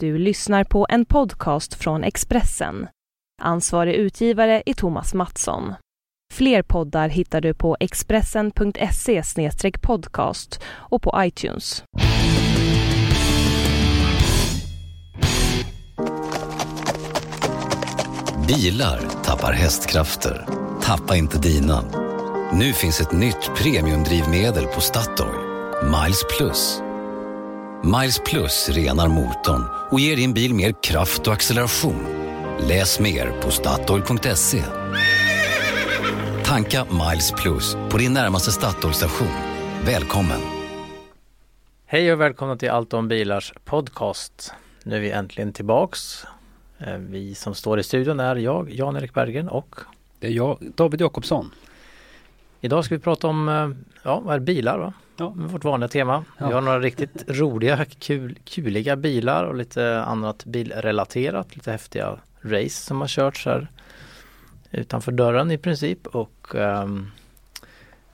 Du lyssnar på en podcast från Expressen. Ansvarig utgivare är Thomas Mattsson. Fler poddar hittar du på expressen.se podcast och på iTunes. Bilar tappar hästkrafter. Tappa inte dina. Nu finns ett nytt premiumdrivmedel på Statoil. Miles Plus. Miles Plus renar motorn och ger din bil mer kraft och acceleration. Läs mer på Statoil.se. Tanka Miles Plus på din närmaste Statoil-station. Välkommen! Hej och välkomna till Allt om bilars podcast. Nu är vi äntligen tillbaks. Eh, vi som står i studion är jag, Jan-Erik Bergen och Det är jag, David Jakobsson. idag ska vi prata om eh, ja, vad är bilar va? Ja. Vårt vanliga tema. Vi Ja. har några riktigt roliga, kul, kuliga bilar och lite annat bilrelaterat. Lite häftiga race som har körts här utanför dörren i princip. Och ehm,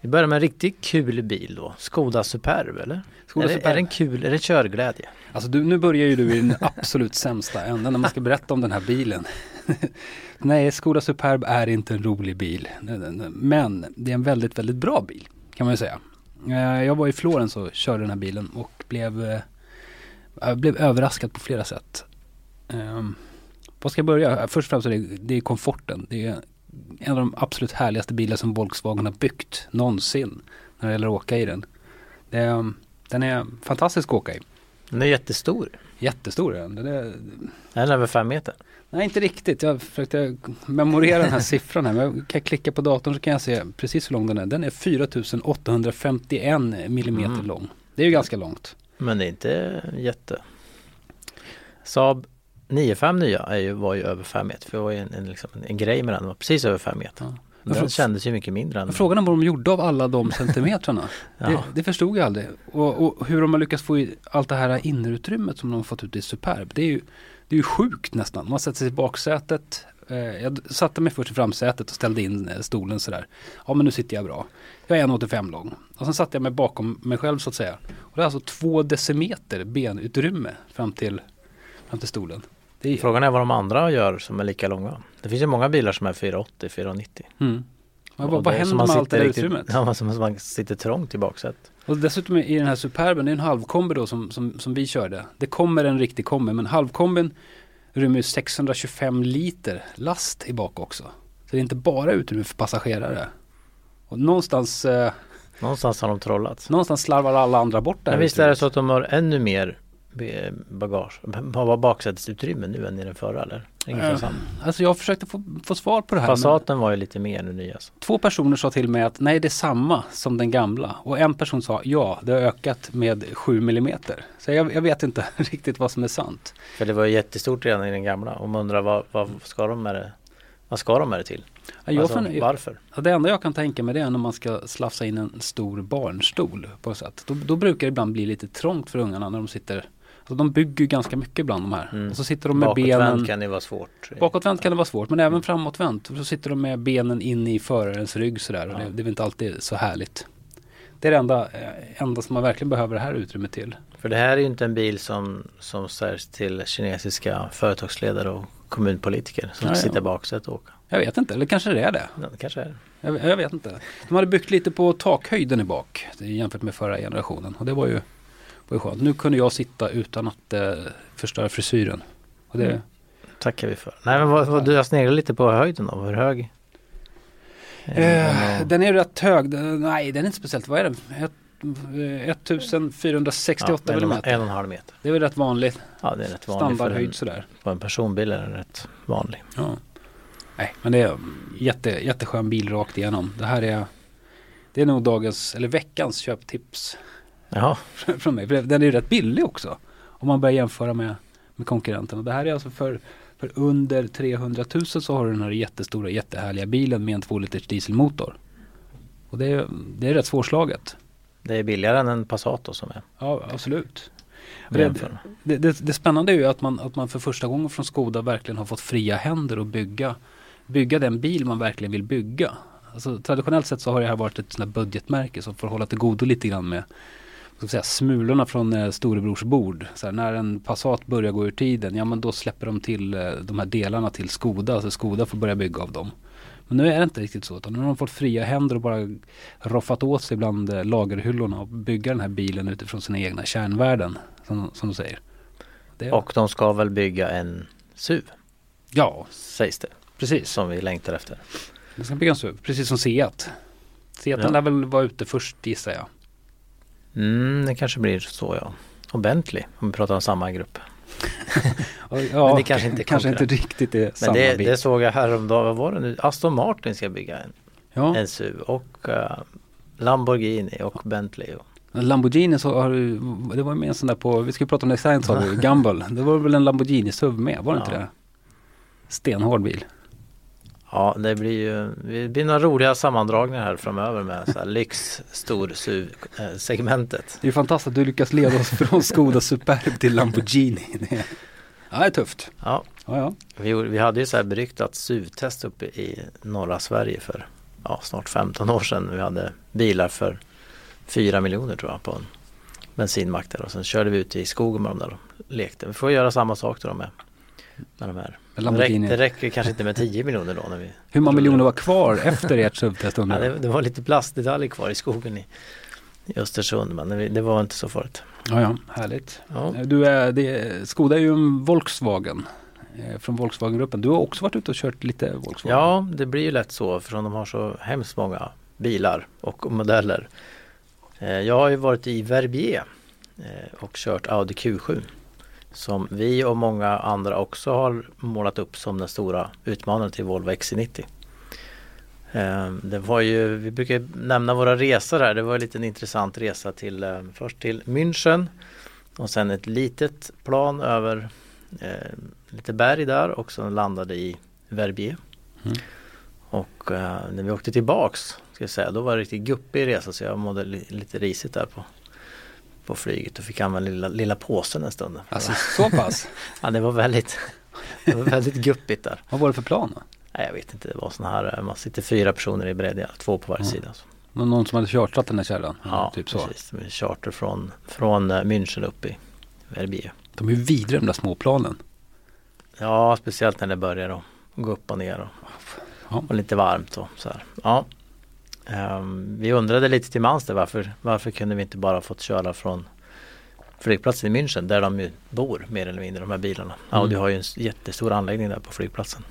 vi börjar med en riktigt kul bil då. Skoda Superb eller? Skoda är, det, Superb. är den kul? Är det körglädje? Alltså du, nu börjar ju du i den absolut sämsta änden när man ska berätta om den här bilen. Nej, Skoda Superb är inte en rolig bil. Men det är en väldigt, väldigt bra bil kan man ju säga. Eh, Jag var i Florens och körde den här bilen och blev, eh, jag blev överraskad på flera sätt. Um, Var ska jag börja? Först och främst är det, det är komforten. Det är en av de absolut härligaste bilar som Volkswagen har byggt någonsin när det gäller att åka i den. Det, är- den är fantastisk att åka i. Den är jättestor. Jättestor den. den är, Den är över fem meter. Nej inte riktigt. Jag försökte memorera den här siffran här. Men jag kan klicka på datorn så kan jag se precis hur lång den är. Den är 4851 millimeter Mm. lång. Det är ju ganska långt. Men det är inte jätte. Saab 95 nya är ju, var ju över 5 meter. För det var ju en, en, liksom, en grej med den. Den var precis över 5 meter. Ja. Den kändes ju mycket mindre än Frågan är vad de gjorde av alla de centimetrarna. det, ja. det förstod jag aldrig. Och, och hur de har lyckats få i allt det här innerutrymmet som de har fått ut i Superb. Det är ju, det är ju sjukt nästan. Man sätter sig i baksätet. Eh, jag satte mig först i framsätet och ställde in eh, stolen sådär. Ja men nu sitter jag bra. Jag är 1,85 lång. Och sen satte jag mig bakom mig själv så att säga. Och det är alltså två decimeter benutrymme fram till, fram till stolen. Är, Frågan är vad de andra gör som är lika långa. Det finns ju många bilar som är 480, 490. mm. Men vad, vad händer med allt det där riktigt- utrymmet? Ja, som man sitter trångt i baksätet. Och dessutom i den här Superben, det är en halvkombi då som, som, som vi körde. Det kommer en riktig kombi men halvkombin rymmer ju 625 liter last i bak också. Så det är inte bara utrymme för passagerare. Och någonstans, eh, Någonstans har de trollat. någonstans slarvar alla andra bort det här Men visst är det så att de har ännu mer bagage, har baksätesutrymme nu än i den förra eller? Samma. Alltså jag försökte få, få svar på det här. Passaten var ju lite mer nu nya. alltså. Två personer sa till mig att nej det är samma som den gamla. Och en person sa ja det har ökat med 7 millimeter. Så jag, jag vet inte riktigt vad som är sant. För det var ju jättestort redan i den gamla och man undrar vad, vad ska de med det? Vad ska de med det till? Ja, Alltså, fun- varför? Det enda jag kan tänka mig det är när man ska slafsa in en stor barnstol på något sätt. Då, då brukar det ibland bli lite trångt för ungarna när de sitter. Alltså de bygger ganska mycket ibland de här. Mm. Och så sitter de med Bakåtvänt benen. kan det vara svårt. Bakåtvänt kan det vara svårt men även framåtvänt. Och så sitter de med benen in i förarens rygg sådär. Och Ja. det, det är väl inte alltid så härligt. Det är det enda, eh, enda som man verkligen behöver det här utrymmet till. För det här är ju inte en bil som, som säljs till kinesiska företagsledare och kommunpolitiker som Nej, sitter ja. i baksätet och åker. Jag vet inte, eller kanske det är det. Ja, det kanske är det. Jag, jag vet inte. De hade byggt lite på takhöjden i bak jämfört med förra generationen. Och det var ju, var ju skönt. Nu kunde jag sitta utan att eh, förstöra frisyren. Och det, Mm. tackar vi för. Nej men vad, vad, du har sneglat lite på höjden då, hur hög? eh, och- den är rätt hög. Den, nej, den är inte speciellt. Vad är den? Ett, eh, 1468 ja, en, millimeter. en och en halv meter. Det är väl rätt vanligt. Ja det är rätt vanligt för en, Standardhöjd sådär. på en personbil är den rätt vanlig. Ja. Nej, men det är jätte, jätteskön bil rakt igenom. Det här är det är nog dagens, eller veckans köptips Jaha, från mig. Den är ju rätt billig också. Om man börjar jämföra med, med konkurrenterna. Det här är alltså för, för under 300 000 så har du den här jättestora jättehärliga bilen med en 2 liters dieselmotor. Och det är, det är rätt svårslaget. det är billigare än en Passat då som är. Ja, absolut. Det-. Det, det, det spännande är ju att man, att man för första gången från Skoda verkligen har fått fria händer att bygga, bygga den bil man verkligen vill bygga. Alltså, traditionellt sett så har det här varit ett sånt budgetmärke som får hålla till godo lite grann med, ska säga, smulorna från eh, storebrors bord. Så här, när en Passat börjar gå ur tiden, ja men då släpper de till eh, de här delarna till Skoda. Så Skoda får börja bygga av dem. Men nu är det inte riktigt så. Utan nu har de fått fria händer och bara roffat åt sig bland eh, lagerhyllorna och bygga den här bilen utifrån sina egna kärnvärden. Som, som de säger. Det, Och de ska väl bygga en SUV ja, sägs det. precis. Som vi längtar efter. Det ska bygga en SUV, precis som Seat. Seat Ja. lär väl vara ute först gissar jag. Mm, det kanske blir så ja. Och Bentley om vi pratar om samma grupp. Ja, Men det kanske inte kanske inte riktigt är Men samma det, bil. det såg jag häromdagen, vad var det nu? Aston Martin ska bygga en, ja. en SUV och eh, Lamborghini och Bentley. Och, Lamborghini så har du, det var med en sån där på, vi ju prata om design sa du, Gumball. Det var väl en Lamborghini SUV med, var det inte Ja. det? Stenhård bil. Ja det blir ju det blir några roliga sammandragningar här framöver med så här lyx stor SUV eh, segmentet. Det är fantastiskt att du lyckas leda oss från Skoda Superb till Lamborghini. Det är, ja, det är tufft. Ja, Ja, ja. vi, vi hade ju så här beryktat SUV-test uppe i norra Sverige för ja, snart 15 år sedan. Vi hade bilar för 4 miljoner tror jag på en bensinmack där och sen körde vi ut i skogen med dem där och lekte. Vi får göra samma sak då med, med de här. Lamborghini. det räcker kanske inte med 10 miljoner då när vi Hur många miljoner var kvar efter ert SUV-test ja, det, det var lite plastdetaljer kvar i skogen i, i Östersund men det, var inte så farligt. Ja, ja, härligt. Ja. Du är, det, Skoda är ju en Volkswagen. eh, Från Volkswagen-gruppen. Du har också varit ute och kört lite Volkswagen. Ja, det blir ju lätt så för de har så hemskt många bilar och modeller. Eh, Jag har ju varit i Verbier eh, och kört Audi Q7 som vi och många andra också har målat upp som den stora utmanaren till Volvo XC90. Eh, Det var ju, vi brukar nämna våra resor här, det var en liten intressant resa till eh, först till München och sen ett litet plan över eh, lite berg där och sen landade i Verbier. Mm. Och eh, när vi åkte tillbaks, ska jag säga, då var det riktigt guppig resa så jag mådde li- lite risigt där på, på flyget och fick använda lilla, lilla påsen en stund. Alltså så pass? Ja, det var väldigt, det var väldigt guppigt där. Vad var det för plan då? Nej, jag vet inte, det var sådana här, man sitter fyra personer i bredd, två på varje Mm. sida. Så. Någon någon som hade chartrat den här kärran? Ja, typ så. precis. Med charter från, från eh, München upp i Verbier. De är ju vidriga de där små planen. Ja, speciellt när det börjar att gå upp och ner och, Ja. och lite varmt och så här. Ja. Ehm, vi undrade lite till mans där varför, varför kunde vi inte bara fått köra från flygplatsen i München där de ju bor mer eller mindre de här bilarna. Audi Mm. har ju en jättestor anläggning där på flygplatsen.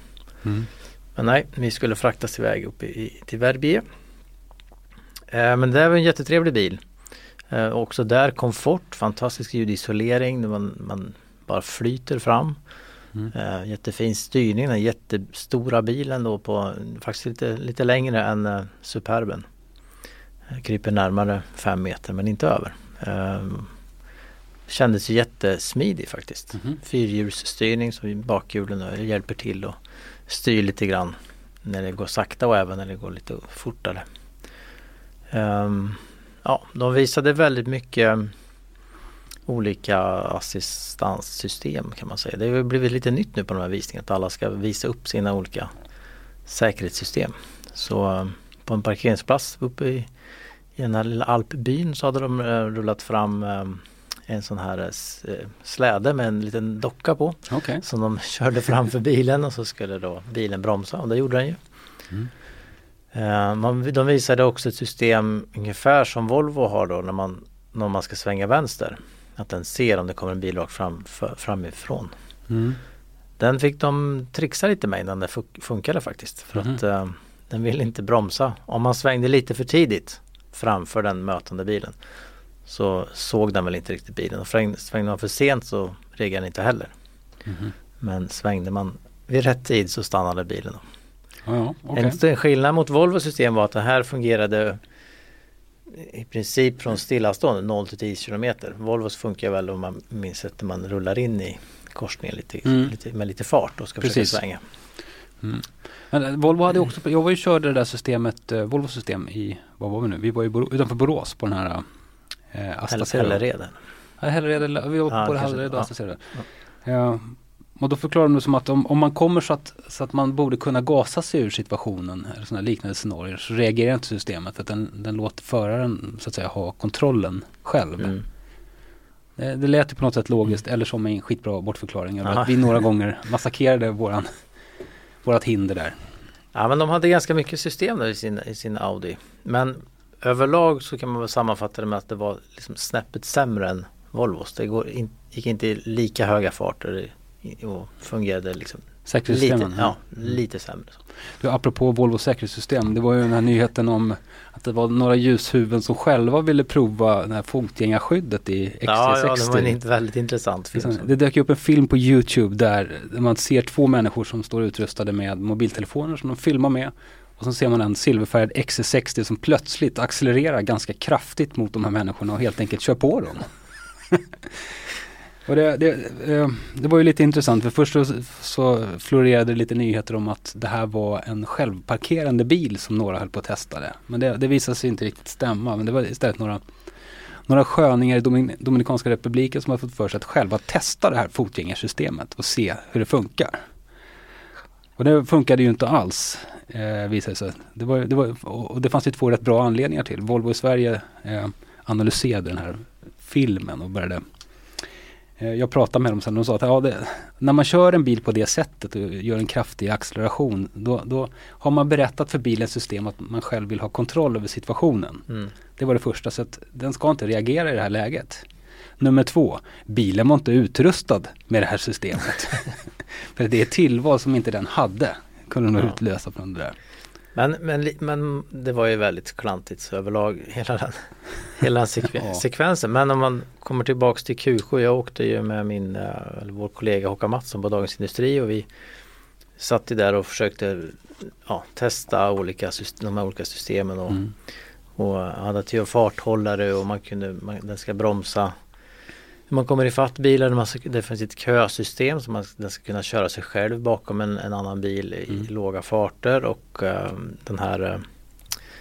Mm. Men nej, vi skulle fraktas iväg upp i, till Verbier. Eh, men det var en jättetrevlig bil. Eh, också där komfort, fantastisk ljudisolering, man, man bara flyter fram. Mm. Eh, jättefin styrning, den jättestora bilen då på faktiskt lite, lite längre än eh, Superben. Eh, kryper närmare fem meter men inte över. Kändes jättesmidig faktiskt. Mhm. Fyrhjulsstyrning som bakhjulen hjälper till och styr lite grann när det går sakta och även när det går lite fortare. Ehm, ja, de visade väldigt mycket olika assistanssystem kan man säga. Det har blivit lite nytt nu på de här visningarna att alla ska visa upp sina olika säkerhetssystem. Så eh, på en parkeringsplats uppe i, i den här lilla alpbyn så hade de eh, rullat fram eh, en sån här släde med en liten docka på Okej. som de körde framför bilen och så skulle då bilen bromsa och det gjorde den ju. Mm. Man, de visade också ett system ungefär som Volvo har då när man, när man ska svänga vänster. Att den ser om det kommer en bil rakt fram, framifrån. Mm. Den fick de trixa lite med innan det fun- funkade faktiskt. För Mhm. att eh, den ville inte bromsa. Om man svängde lite för tidigt framför den mötande bilen så såg den väl inte riktigt bilen. Och svängde, man för sent så reagerade den inte heller. Mhm. Men svängde man vid rätt tid så stannade bilen. Ja, okej. En skillnad mot Volvos system var att det här fungerade i princip från stillastående 0 till 10 kilometer. Volvos funkar väl om man minns att man rullar in i korsningen lite, Mm. lite, med lite fart och ska Precis. försöka svänga. Mm. Men eh, Volvo hade också, jag var ju körde det där systemet, eh, Volvo system i, vad var vi nu? Vi var ju utanför Borås på den här eh, Asta eller redan. Ja, Hällered, eller- vi var Ja, på. Hällered och Ja. Asta Zero. Ja. Och då förklarar de det som att om, om man kommer så att, så att man borde kunna gasa sig ur situationen eller sådana liknande scenarier så reagerar inte systemet att den, den låter föraren så att säga ha kontrollen själv. Mm. Det, det lät ju på något sätt logiskt eller som en skitbra bortförklaring Aha. att vi några gånger massakrerade våran, vårat hinder där. Ja men de hade ganska mycket system där i sin, i sin Audi. Men överlag så kan man väl sammanfatta det med att det var liksom snäppet sämre än Volvos. Det går in, gick inte i lika höga farter och fungerade liksom lite, Säkerhetssystemen. ja, lite sämre. Du, apropå Volvo säkerhetssystem, det var ju den här nyheten om att det var några ljushuvuden som själva ville prova det här fotgängarskyddet i XC60. Ja, ja, det var en väldigt intressant film. Liksom, Det dök upp en film på Youtube där man ser två människor som står utrustade med mobiltelefoner som de filmar med. Och så ser man en silverfärgad XC60 som plötsligt accelererar ganska kraftigt mot de här människorna och helt enkelt kör på dem. och det, det, eh, det var ju lite intressant för först så, så florerade lite nyheter om att det här var en självparkerande bil som några höll på att testa det. Men det, det visade sig inte riktigt stämma men det var istället några några sköningar i Domin Dominikanska republiken som har fått för sig att själva testa det här fotgängarsystemet och se hur det funkar. Och det funkade ju inte alls eh, visade det sig. Det var, det var, och det fanns ju två rätt bra anledningar till. Volvo i Sverige eh, analyserade den här filmen och började jag pratade med dem sen och de sa att ja, det, när man kör en bil på det sättet och gör en kraftig acceleration då, då har man berättat för bilens system att man själv vill ha kontroll över situationen. Mm. Det var det första, så att den ska inte reagera i det här läget. Nummer två, bilen var inte utrustad med det här systemet. För det är tillval som inte den hade. Kunde nog Ja. utlösa från det där. Men, men, men det var ju väldigt klantigt överlag hela den, hela den sekve- Ja. sekvensen. Men om man kommer tillbaks till Q7. Jag åkte ju med min, eh, eller vår kollega Håkan Mattsson på Dagens Industri och vi satt ju där och försökte ja, testa olika, de här olika systemen och, Mm. och hade till farthållare och man kunde, man, den ska bromsa man kommer ifatt man ska, det finns ett kösystem så man, den ska kunna köra sig själv bakom en, en annan bil i Mm. låga farter och eh, den här eh,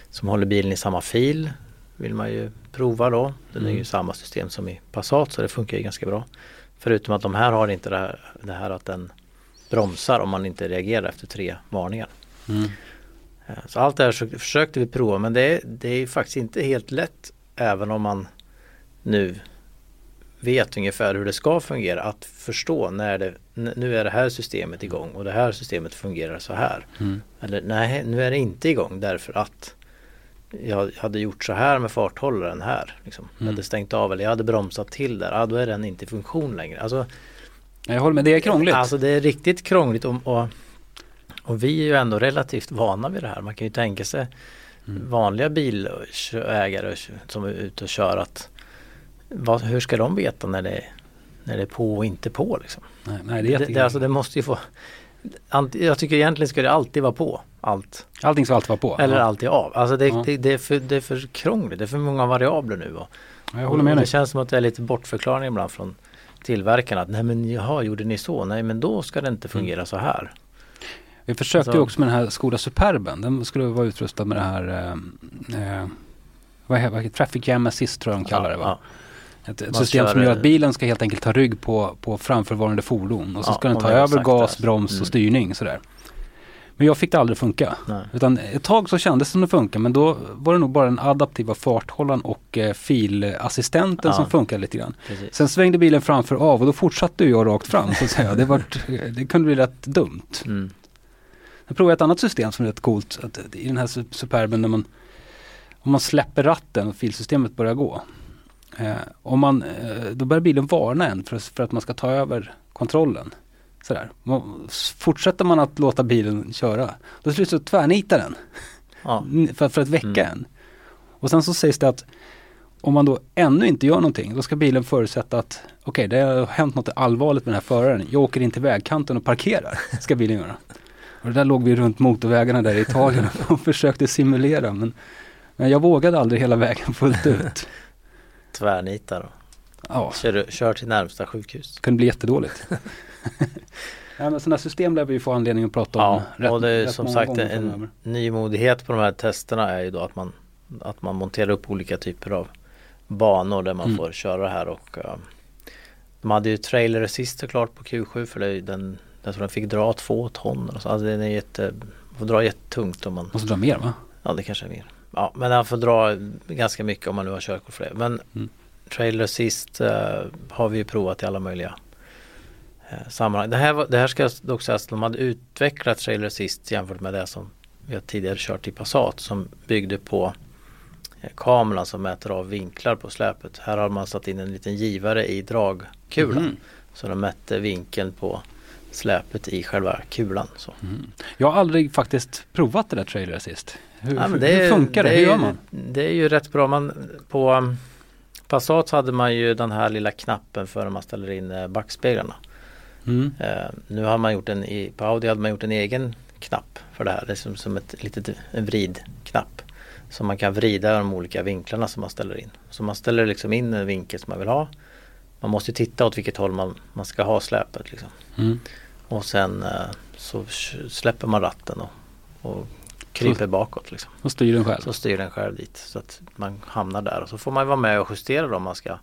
som håller bilen i samma fil vill man ju prova då. Den är ju Mm. samma system som i Passat så det funkar ju ganska bra. Förutom att de här har inte det här, det här att den bromsar om man inte reagerar efter tre varningar. Mm. Eh, Så allt det här så- försökte vi prova men det, är- det är faktiskt inte helt lätt även om man nu vet ungefär hur det ska fungera att förstå när det nu är det här systemet igång och det här systemet fungerar så här. Mm. Eller nej, nu är det inte igång därför att jag hade gjort så här med farthållaren här. Liksom. Jag Mm. hade stängt av eller jag hade bromsat till där. Ja, då är den inte i funktion längre. Alltså, Jag håller med, det är krångligt. Alltså det är riktigt krångligt och, och, och vi är ju ändå relativt vana vid det här. Man kan ju tänka sig Mm. vanliga bilägare som är ute och kör att vad, hur ska de veta när det, när det är på och inte på liksom? Nej, nej, det är Det, det, alltså det måste ju få Jag tycker egentligen ska det alltid vara på allt Allting ska alltid vara på. eller ja. alltid av. Alltså det, Ja. det, det, är för, det är för krångligt, det är för många variabler nu. Och, Ja, Jag håller med och. Det känns som att det är lite bortförklaring ibland från tillverkarna. Att, Nej men jaha, gjorde ni så? Nej men då ska det inte fungera så här. Vi försökte Alltså- ju också med den här Skoda Superben. Den skulle vara utrustad med det här eh, eh, vad heter, Traffic Jam Assist tror jag de kallar det va? Ett, ett system som gör att bilen ska helt enkelt ta rygg på, på framförvarande fordon och så Ja, ska den ta över gas, där. broms Mm. och styrning sådär. Men jag fick det aldrig funka. Nej. Utan ett tag så kändes det som det funkar men då var det nog bara den adaptiva farthållaren och eh, filassistenten Ja. som funkade lite grann. Precis. Sen svängde bilen framför av och då fortsatte jag rakt fram så att säga. Det, var, det kunde bli rätt dumt. Mm. Jag provade ett annat system som är rätt coolt. Att I den här Su- Superben när man om man släpper ratten och filsystemet börjar gå. Eh, om man, eh, då börjar bilen varna en för, för att man ska ta över kontrollen. Sådär. Man, fortsätter man att låta bilen köra, då till slut så tvärnitar den Ja. för, för att väcka Mm. en. Och sen så sägs det att om man då ännu inte gör någonting, då ska bilen förutsätta att okej, det har hänt något allvarligt med den här föraren. Jag åker in till vägkanten och parkerar, ska bilen göra. Och det där låg vi runt motorvägarna där i Italien och försökte simulera. Men, men jag vågade aldrig hela vägen fullt ut. Tvärnitar och Ja, kör, kör till närmsta sjukhus. det kunde bli jättedåligt. ja, men sådana system lär vi få anledning att prata om. Ja, och det är rätt som sagt en nymodighet på de här testerna är ju då att man, att man monterar upp olika typer av banor där man Mm. får köra här och eh, De hade ju trailer assist såklart på Q7 för det den, jag tror den fick dra två ton. Alltså den är jätte, får dra jättetungt om man Måste dra mer va? Ja det kanske är mer. Ja men han får dra ganska mycket om man nu har körkort för det. Men Mm. trailer assist eh, har vi ju provat i alla möjliga eh, sammanhang. Det här, var, det här ska dock sägas att de hade utvecklat trailer assist jämfört med det som vi har tidigare kört i Passat som byggde på eh, kameran som mäter av vinklar på släpet. Här har man satt in en liten givare i dragkulan. Mhm. Så de mätte vinkeln på släpet i själva kulan. Så. Mm. Jag har aldrig faktiskt provat det där trailer assist. Hur, Ja, men hur funkar det? är Hur gör man? Det är ju rätt bra. Man, på um, Passat så hade man ju den här lilla knappen för när man ställer in eh, backspeglarna. Mm. Eh, nu har man gjort en, i, på Audi hade man gjort en egen knapp för det här. Det är som, som ett litet en vridknapp. Så man kan vrida de olika vinklarna som man ställer in. Så man ställer liksom in en vinkel som man vill ha. Man måste titta åt vilket håll man, man ska ha släpet. Liksom. Mm. Och sen eh, så släpper man ratten och, och kryper bakåt. Liksom. Och styr den själv. Så styr den själv dit så att man hamnar där och så får man vara med och justera då om man ska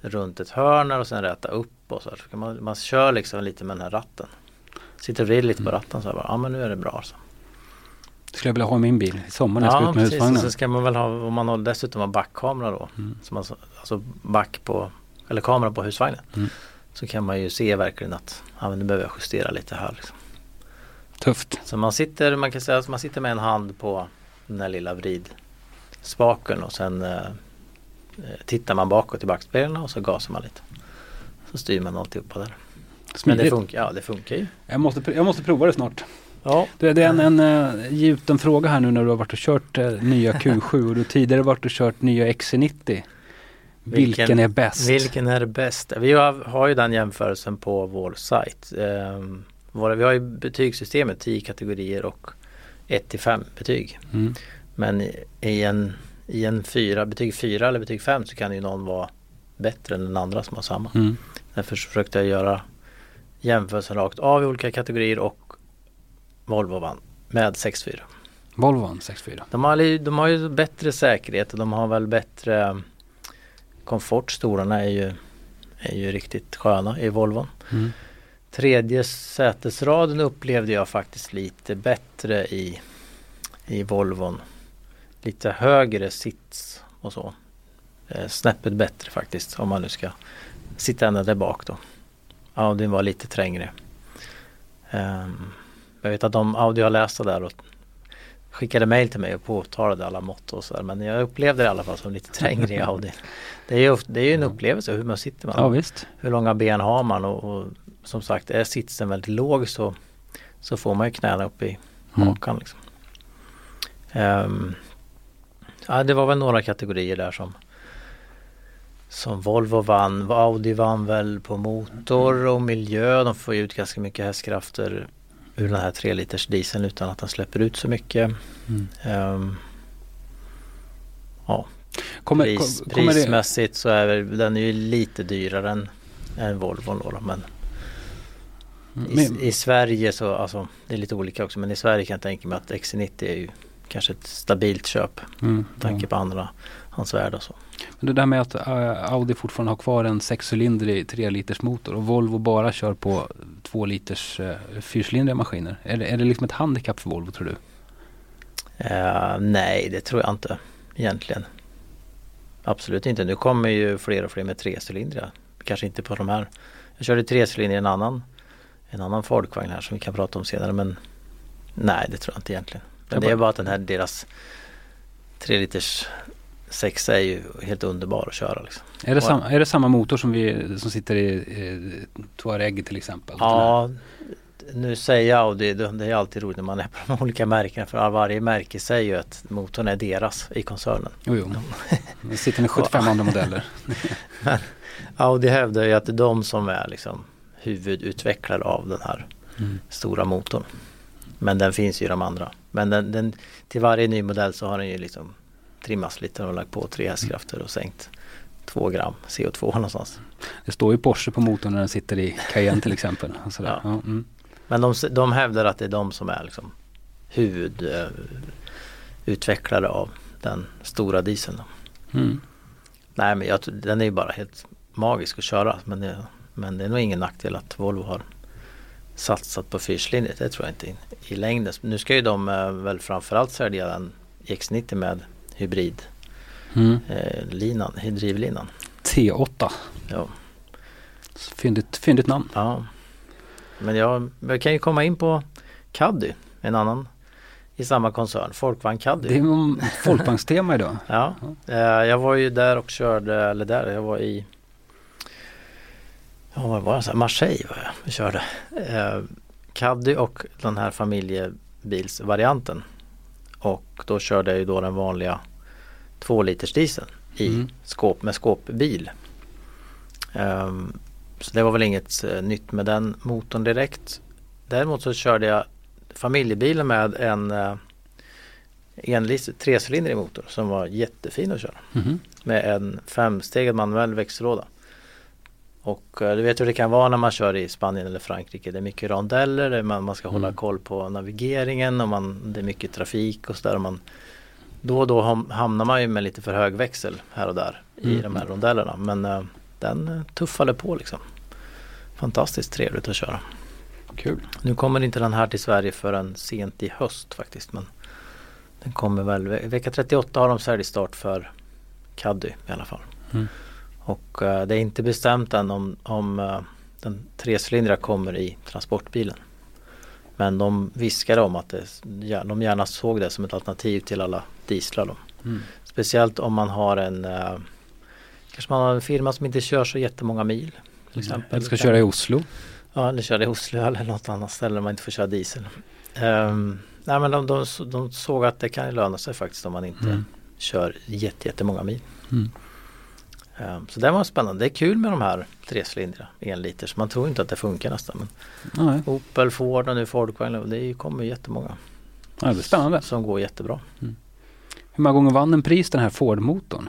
runt ett hörn och sen räta upp och så. så man, man kör liksom lite med den här ratten. Sitter och vrider lite på ratten så här bara, ja men nu är det bra. Så. Det skulle jag vilja ha i min bil i sommar när jag ska Ja ut med precis, husvagnen. så ska man väl ha, om man har dessutom har backkamera då. Mm. Så man, alltså back på, eller kamera på husvagnen. Mm. Så kan man ju se verkligen att, ja men nu behöver jag justera lite här. Liksom. Tufft. Så man sitter, man kan säga att man sitter med en hand på den här lilla vridspaken och sen eh, eh, tittar man bakåt i backspegeln och så gasar man lite. Så styr man alltihopa där. Men det Smidigt. funkar, ja det funkar ju. Jag måste, jag måste prova det snart. Ja, Du, det är en, en uh, gjuten fråga här nu när du har varit och kört eh, nya Q7 och du tidigare varit och kört nya XC90. Vilken, Vilken- är bäst? vilken är det bästa? Vi har, har ju den jämförelsen på vår sajt. Ehm, våra, vi har ju betygssystemet 10 kategorier och 1 till 5 betyg. Mm. Men i, i en, i en fyra, betyg 4 eller betyg 5 så kan ju någon vara bättre än den andra som har samma. Mm. Därför försökte jag göra jämförelsen rakt av i olika kategorier och Volvo vann med 6-4. Volvon 64. De har, de har ju bättre säkerhet och de har väl bättre komfort. Stolarna är ju, är ju riktigt sköna i Volvon. Mm. Tredje sätesraden upplevde jag faktiskt lite bättre i, i Volvon. Lite högre sits och så. Eh, snäppet bättre faktiskt om man nu ska sitta ända där bak då. Audi var lite trängre. Ehm, jag vet att de Audi har läst det där och skickade mail till mig och påtalade alla mått och sådär. Men jag upplevde det i alla fall som lite trängre i Audi. Det är ju, det är ju en upplevelse hur man sitter man. Ja visst. Hur långa ben har man och, och som sagt är sitsen väldigt låg så, så får man ju knäna upp i Mm. hakan. Liksom. Ehm, ja, det var väl några kategorier där som som Volvo vann. Audi vann väl på motor och miljö. De får ju ut ganska mycket hästkrafter ur den här 3 liters dieseln utan att den släpper ut så mycket. Mm. Ehm, ja, Kommer, pris, kom- kommer prismässigt så är den ju lite dyrare än, än Volvon då, då, men i, men, i Sverige så, alltså det är lite olika också men i Sverige kan jag tänka mig att XC90 är ju kanske ett stabilt köp mm, med tanke på andra hans värde och så. Men det där med att eh, Audi fortfarande har kvar en sexcylindrig 3 liters motor och Volvo bara kör på 2 liters uh, fyrcylindriga maskiner. Är det, är det liksom ett handikapp för Volvo tror du? Eh, nej, det tror jag inte egentligen. Absolut inte. Nu kommer ju fler och fler med trecylindriga. Kanske inte på de här. Jag körde trecylindrig i en annan, en annan Ford-vagn här som vi kan prata om senare men nej, det tror jag inte egentligen. Men det är bara- att den här deras 3 liters sexa är ju helt underbar att köra. Liksom. Är det, Ja. sam, är det samma motor som, vi, som sitter i eh, Touareg till exempel? Ja, nu säger jag Audi, det det är alltid roligt när man är på de olika märkena för varje märke säger ju att motorn är deras i koncernen. Jo, jo. Det sitter med 75 andra modeller. Audi hävdar ju att det är de som är liksom huvudutvecklare av den här Mm. stora motorn. Men den finns ju i de andra. Men den, den, till varje ny modell så har den ju liksom trimmats lite och lagt på tre hästkrafter och sänkt två gram CO2 någonstans. Det står ju Porsche på motorn när den sitter i Cayenne till exempel. Ja. Ja. mm. Men de, de hävdar att det är de som är liksom huvudutvecklare eh, utvecklare av den stora dieseln. Mm. Nej men jag, den är ju bara helt magisk att köra. Men det, Men det är nog ingen nackdel att Volvo har satsat på fyrcylindrigt. Det tror jag inte i, i längden. Nu ska ju de eh, väl framförallt sälja en X90 med hybrid Mm. eh, linan, drivlinan. T8. Ja. Fyndigt, fyndigt namn. ja. Men jag, jag kan ju komma in på Caddy, en annan i samma koncern, Folkvagn Caddy. Det är folkvagnstema idag. Ja, eh, jag var ju där och körde, eller där, jag var i Ja, vad var jag? Så här, Marseille var jag och körde. Eh, Caddy och den här familjebilsvarianten. Och då körde jag ju då den vanliga 2 liters dieseln i Mm. skåp med skåpbil. Ehm, så det var väl inget eh, nytt med den motorn direkt. Däremot så körde jag familjebilen med en eh, enlist, trecylindrig motor som var jättefin att köra. Mhm. Med en femstegad manuell växellåda. Och eh, du vet hur det kan vara när man kör i Spanien eller Frankrike. Det är mycket rondeller, man, man ska hålla Mm. koll på navigeringen och man, det är mycket trafik och sådär. Då och då ham- hamnar man ju med lite för hög växel här och där i Mm. de här rondellerna. Men eh, den eh, tuffade på liksom. Fantastiskt trevligt att köra. Kul. Nu kommer inte den här till Sverige förrän sent i höst faktiskt. Men den kommer väl, ve- vecka 38 har de säljstart för Caddy i alla fall. Mm. Och eh, det är inte bestämt än om, om eh, den trecylindriga kommer i transportbilen. Men de viskade om att det, de gärna såg det som ett alternativ till alla dieslar. Mm. Speciellt om man har en eh, Kanske man har en firma som inte kör så jättemånga mil. Till exempel. Eller ska köra i Oslo. Ja, eller köra i Oslo eller något annat ställe där man inte får köra diesel. Um, nej men de, de, de såg att det kan löna sig faktiskt om man inte Mm. kör jätte, jättemånga mil. Mm. Ehm, så det var spännande. Det är kul med de här trecylindriga enliters. Man tror inte att det funkar nästan. Men Nej, Opel, Ford och nu Fordvagn. Det kommer jättemånga ja, det är spännande. som går jättebra. Hur många gånger vann den pris den här Ford-motorn?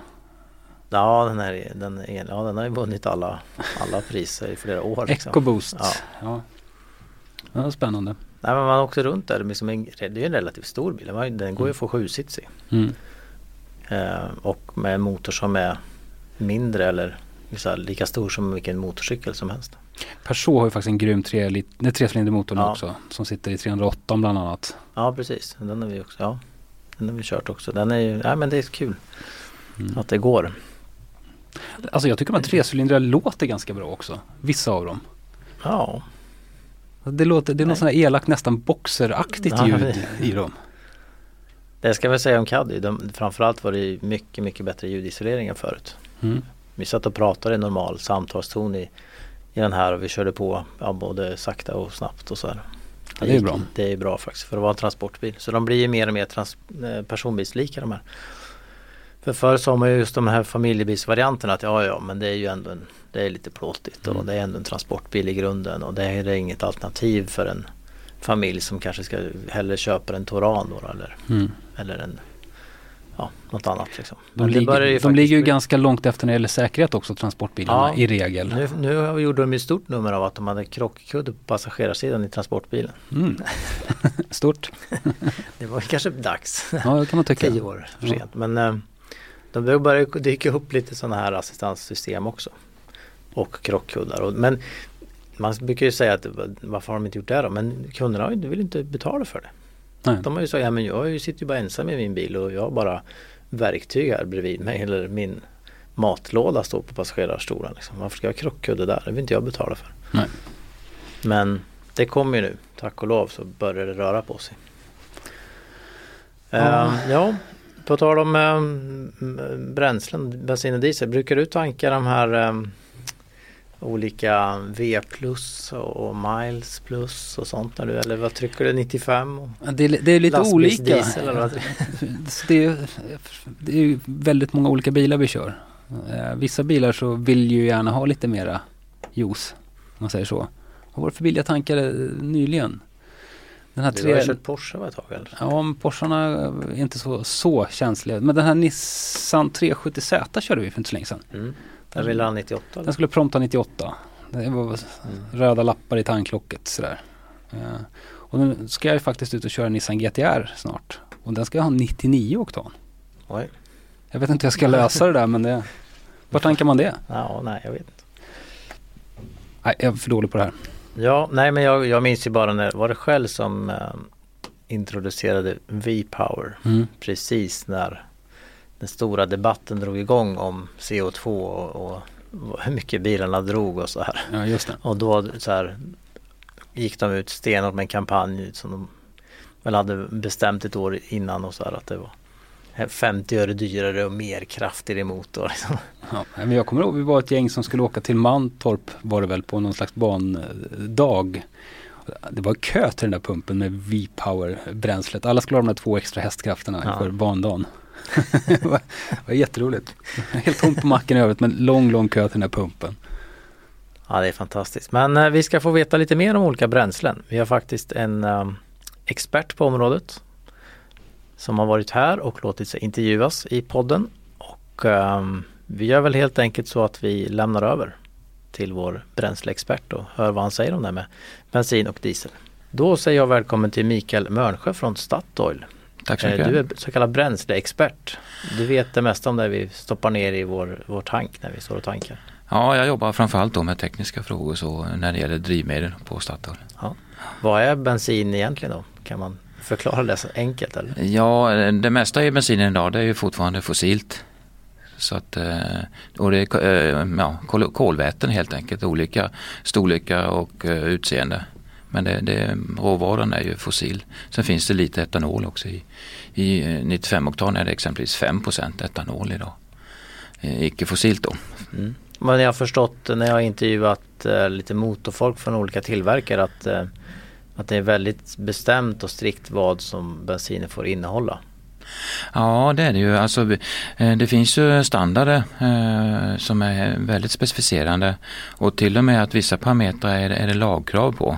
Ja, den, här, den, är- ja, den har ju vunnit alla, alla priser i flera år. Liksom. EcoBoost. Ja. Ja. ja, spännande. Nej, men man åkte runt där. Liksom en, det är ju en relativt stor bil. Den ju- går ju att få sjusitsig. Mm. Eh, och med en motor som är mindre eller lika stor som vilken motorcykel som helst. Peugeot har ju faktiskt en grym tre lit- nej, trecylindermotor nu Ja. också. Som sitter i 308 bland annat. Ja precis, den har vi också. Ja, den har vi kört också. Den är ju, ja men det är kul Mm. att det går. Alltså jag tycker de här trecylindriga låter ganska bra också. Vissa av dem. Ja, Det, låter, det är något sånt här elakt nästan boxeraktigt Ja, ljud det- i dem. det ska vi säga om Caddy. De, framförallt var det mycket, mycket bättre ljudisolering än förut. Mm. Vi satt och pratade i normal samtalston i, i den här och vi körde på ja, både sakta och snabbt och så här. Ja, det är bra. Det är bra faktiskt för att vara en transportbil. Så de blir ju mer och mer trans, eh, personbilslika de här. För förr sa man ju just de här familjebilsvarianterna att ja ja men det är ju ändå en, det är lite plåtigt och Mm. det är ändå en transportbil i grunden och det är det är inget alternativ för en familj som kanske ska hellre köpa en Toran då eller, Mm. eller en ja, något annat liksom. De, Men ligger, ju de ligger ju bli- ganska långt efter när det gäller säkerhet också, transportbilarna Ja. i regel. Nu, nu gjorde de ju stort nummer av att de hade krockkudde på passagerarsidan i transportbilen. Mm. Stort. Det var kanske dags. Ja, det kan man tycka. Tio år för sent. Men eh, de börjar dyka upp lite sådana här assistanssystem också. Och krockkuddar. Men man brukar ju säga att varför har de inte gjort det då? Men kunderna vill inte betala för det. Nej. De har ju sagt, ja men jag sitter ju bara ensam i min bil och jag har bara verktyg här bredvid mig. Eller min matlåda står på passagerarstolen. Liksom. Varför ska jag ha krockkudde där? Det vill inte jag betala för. Nej. Men det kommer ju nu. Tack och lov så börjar det röra på sig. Ja. Ja, ja på tal om eh, bränslen, bensin och diesel. Brukar du tanka de här eh, olika V plus och miles plus och sånt när du, eller vad trycker du 95? Och Ja, Det är, det är lite olika. eller vad? Det, är, det är väldigt många olika bilar vi kör. Eh, vissa bilar så vill ju gärna ha lite mera juice, om man säger så. Vad var det för bil jag tankade nyligen? Den här Du har kört Porsche var ett tag eller? Ja, men Porscharna är inte så, så känsliga. Men den här Nissan 370Z körde vi för inte så länge sedan. Mm. Jag ville ha 98 Den eller? skulle prompta 98. Det var Mm. röda lappar i tanklocket sådär. Eh, och nu ska jag ju faktiskt ut och köra Nissan GTR snart. Och den ska ha 99 oktan. Oj. Jag vet inte hur jag ska lösa det där men det... Var tankar man det? Ja, nej jag vet inte. Nej, jag är för dålig på det här. Ja, nej men jag, jag minns ju bara när, var det själv som eh, introducerade V-Power Mm. precis när den stora debatten drog igång om CO2 och, och hur mycket bilarna drog och så här. Ja, just det. Och då så här, gick de ut stenhårt med en kampanj som de väl hade bestämt ett år innan och så här att det var 50 öre dyrare och mer kraftigare motor. Liksom. Ja, men jag kommer ihåg vi var ett gäng som skulle åka till Mantorp var det väl på någon slags bandag. Det var kö till den där pumpen med V-Power bränslet. Alla skulle ha de där två extra hästkrafterna Ja. inför bandagen. det, var, var jätteroligt. Helt tomt på macken i övrigt men lång, lång kö till den här pumpen. Ja det är fantastiskt. Men eh, vi ska få veta lite mer om olika bränslen. Vi har faktiskt en eh, expert på området som har varit här och låtit sig intervjuas i podden. Och eh, vi gör väl helt enkelt så att vi lämnar över till vår bränsleexpert och hör vad han säger om det här med bensin och diesel. Då säger jag välkommen till Mikael Mörnsjö från Statoil. Tack så Eh, mycket. Du är så kallad bränsleexpert. Du vet det mesta om det vi stoppar ner i vår, vår tank när vi står och tankar. Ja, jag jobbar framförallt då med tekniska frågor så när det gäller drivmedel på Statoil. Vad är bensin egentligen då? Kan man förklara det så enkelt eller? Ja, det mesta i bensinen idag det är ju fortfarande fossilt. Så att, eh, och det är eh, ja, kol- kolväten helt enkelt, olika storlekar och eh, utseende. Men det, det, råvaran är ju fossil. Sen finns det lite etanol också. I, i eh, 95-oktan är det exempelvis 5 etanol idag. Eh, Icke-fossilt då. Mm. Men jag har förstått när jag har intervjuat eh, lite motorfolk från olika tillverkare att, eh, att det är väldigt bestämt och strikt vad som bensinen får innehålla. Ja det är det ju. Alltså, eh, det finns ju standarder eh, som är väldigt specificerande och till och med att vissa parametrar är, är det lagkrav på.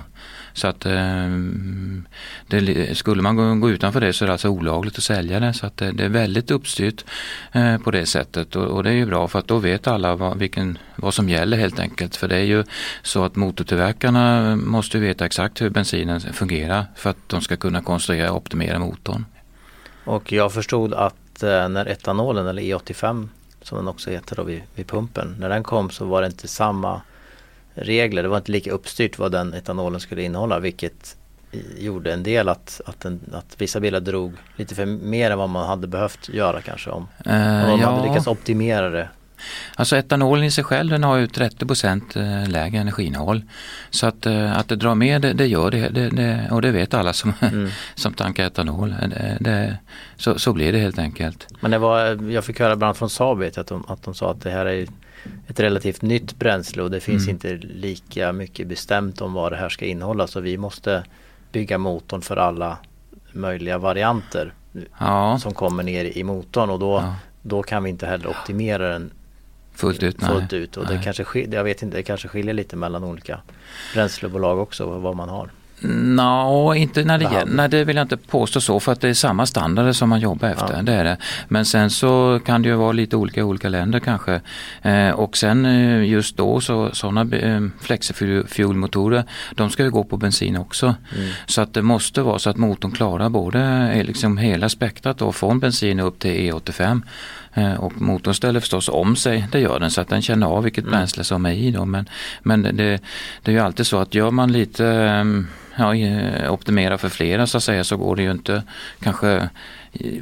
Så att ehm, det, skulle man gå, utanför det så är det alltså olagligt att sälja det. Så att det, det är väldigt uppstyrt eh, på det sättet och, och det är ju bra för att då vet alla vad, vilken, vad som gäller helt enkelt. För det är ju så att motortillverkarna måste veta exakt hur bensinen fungerar för att de ska kunna konstruera och optimera motorn. Och jag förstod att eh, när etanolen eller E85 som den också heter då vid, vid pumpen. När den kom så var det inte samma regler. Det var inte lika uppstyrt vad den etanolen skulle innehålla vilket gjorde en del att, att, den, att vissa bilar drog lite för mer än vad man hade behövt göra kanske om, om Eh, de ja. hade lyckats optimera det. Alltså etanolen i sig själv den har ju 30 eh, lägre energiinnehåll. Så att, eh, att det drar mer det, det gör det, det, det och det vet alla som, Mm. som tankar etanol. Det, så, så blir det helt enkelt. Men det var, jag fick höra bland annat från Saab att de, att de sa att det här är ett relativt nytt bränsle och det finns Mm. inte lika mycket bestämt om vad det här ska innehålla så vi måste bygga motorn för alla möjliga varianter Ja, som kommer ner i motorn och då, ja då kan vi inte heller optimera den fullt ut. Fullt ut och det Nej. kanske skiljer, jag vet inte, det kanske skiljer lite mellan olika bränslebolag också vad man har. Nå, inte när det gäller, nej det vill jag inte påstå så för att det är samma standarder som man jobbar efter. Ja. Det är det. Men sen så kan det ju vara lite olika i olika länder kanske. Eh, och sen eh, just då så sådana eh, flexifuelmotorer de ska ju gå på bensin också. Mm. Så att det måste vara så att motorn klarar både eh, liksom hela spektrat då från bensin upp till E85. Eh, Och motorn ställer förstås om sig, det gör den så att den känner av vilket Mm. bränsle som är i då. Men, men det, det är ju alltid så att gör man lite ehm, ja, eh, optimera för flera så att säga så går det ju inte kanske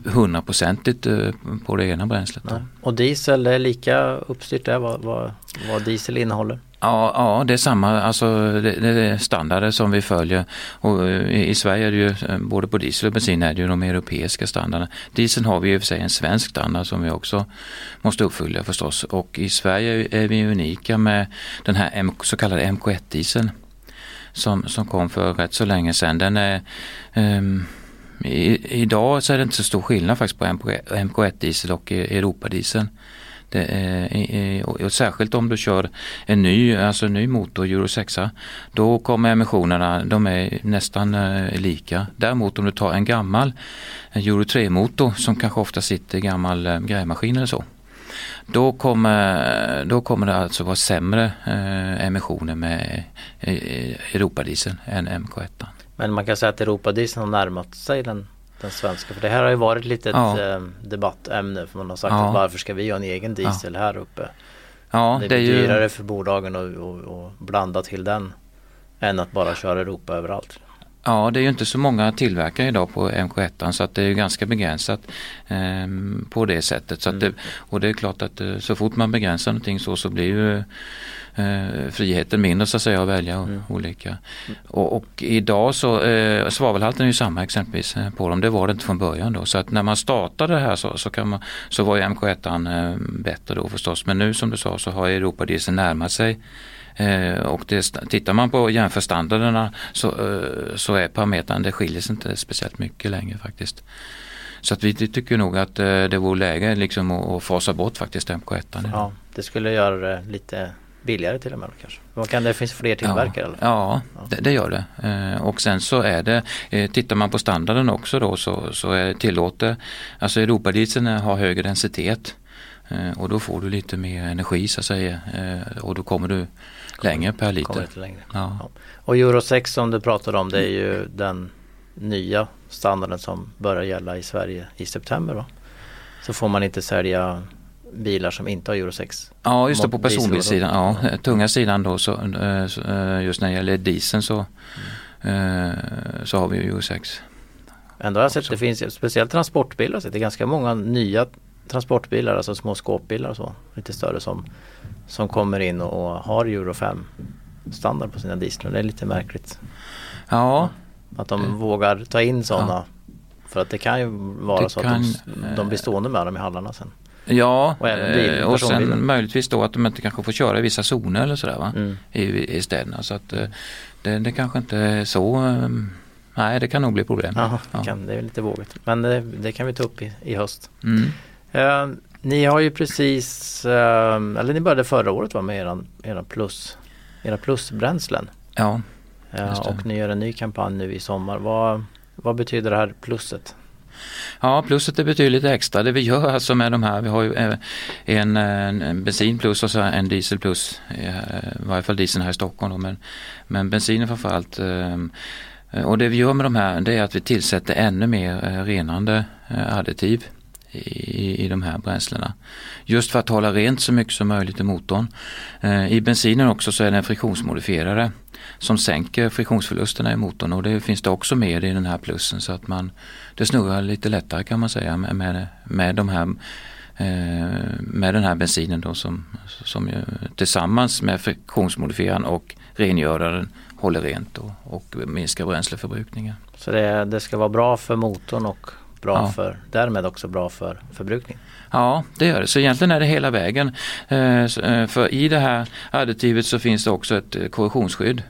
hundraprocentigt eh, på det ena bränslet. Nej. Och diesel, det är lika uppstyrt där vad, vad, vad diesel innehåller? Ja, ja, det är samma, alltså det, det är standarder som vi följer och eh, i, i Sverige är det ju eh, både på diesel och bensin är det ju de europeiska standarderna. Dieseln har vi i och för sig en svensk standard som vi också måste uppfylla förstås och i Sverige är vi unika med den här så kallade MK1-dieseln som, som kom för rätt så länge sedan. Den är um, i, idag så är det inte så stor skillnad faktiskt på MK1-diesel och eh, Europadiesel. Det är, eh, eh, och och särskilt om du kör en ny, alltså en ny motor, Euro 6, då kommer emissionerna, de är nästan eh, lika. Däremot om du tar en gammal en Euro 3-motor som kanske ofta sitter i gammal grävmaskin eller så. Då kommer, då kommer det alltså vara sämre eh, emissioner med eh, Europadieseln än MK1. Men man kan säga att Europadieseln har närmat sig den, den svenska. För det här har ju varit lite ett Ja. eh, debattämne. För man har sagt Ja. att varför ska vi ha en egen diesel här uppe? Ja, det det är blir ju... dyrare för bolagen att blanda till den än att bara köra Europa överallt. Ja, det är ju inte så många tillverkare idag på MK1 så att det är ju ganska begränsat eh, på det sättet. Så att Mm. det, och det är klart att eh, så fort man begränsar någonting så, så blir ju eh, friheten mindre så att säga att välja Mm. olika. Och, och idag så, eh, svavelhalten är ju samma exempelvis eh, på dem, det var det inte från början då. Så att när man startade det här så, så, kan man, så var ju MK1 eh, bättre då förstås. Men nu som du sa så har Europadieseln närmat sig och det, tittar man på jämförstandarderna så, eh, så är parametern, det skiljer sig inte speciellt mycket längre faktiskt. Så att vi tycker nog att eh, det vore läge liksom att, fasa bort faktiskt MK1. nu. Ja, det skulle göra det lite billigare till och med kanske. Vad kan det finns fler tillverkare? eller? Ja, Ja. det, det gör det. Eh, och sen så är det, eh, tittar man på standarden också då så, så är tillåter, alltså Europadieseln har högre densitet eh, och då får du lite mer energi så att säga eh, och då kommer du längre per liter. lite längre. Ja. Och Euro 6 som du pratade om det är ju den nya standarden som börjar gälla i Sverige i september va? Så får man inte sälja bilar som inte har Euro 6. Ja just det på personbilssidan, ja, tunga sidan då så, eh, eh, just när det gäller dieseln så, Mm. så har vi ju Euro 6. Ändå har jag sett Också. det finns speciellt transportbilar, så det är ganska många nya transportbilar, alltså små skåpbilar och så, lite större som, som kommer in och, har Euro 5 standard på sina dieslar. Det är lite märkligt Ja, att de Det- vågar ta in sådana. För att det kan ju vara Det så kan, att de, de blir stående med dem i hallarna sen. ja Och även bil- eh, och sen möjligtvis då att de inte kanske får köra i vissa zoner eller sådär va? Mm. I, i städerna så att eh, det, det kanske inte är så, eh, nej det kan nog bli problem. Ja, det, Ja. kan, det är lite vågigt. Men det, det kan vi ta upp i, i höst. Mm. Eh, ni har ju precis, eh, eller ni började förra året va, med eran, eran plus, era plusbränslen. Ja, Eh, och ni gör en ny kampanj nu i sommar. Vad, vad betyder det här plusset? Ja, plusset är betydligt extra. Det vi gör alltså med de här, vi har ju eh, en, en, en bensin plus och så en diesel plus. eh, I varje fall dieseln här i Stockholm då, men, men bensinen framförallt. Och det vi gör med de här det är att vi tillsätter ännu mer renande additiv i, i de här bränslena. Just för att hålla rent så mycket som möjligt i motorn. Eh, I bensinen också så är det en friktionsmodifierare som sänker friktionsförlusterna i motorn och det finns det också med i den här plussen så att man det snurrar lite lättare kan man säga med, med, med de här eh, med den här bensinen då som, som ju, tillsammans med friktionsmodifieraren och rengöraren håller rent och, och minskar bränsleförbrukningen. Så det, det ska vara bra för motorn och bra Ja. för, därmed också bra för förbrukning. Ja, det gör det. Så egentligen är det hela vägen. Eh, eh, För i det här additivet så finns det också ett eh, korrosionsskydd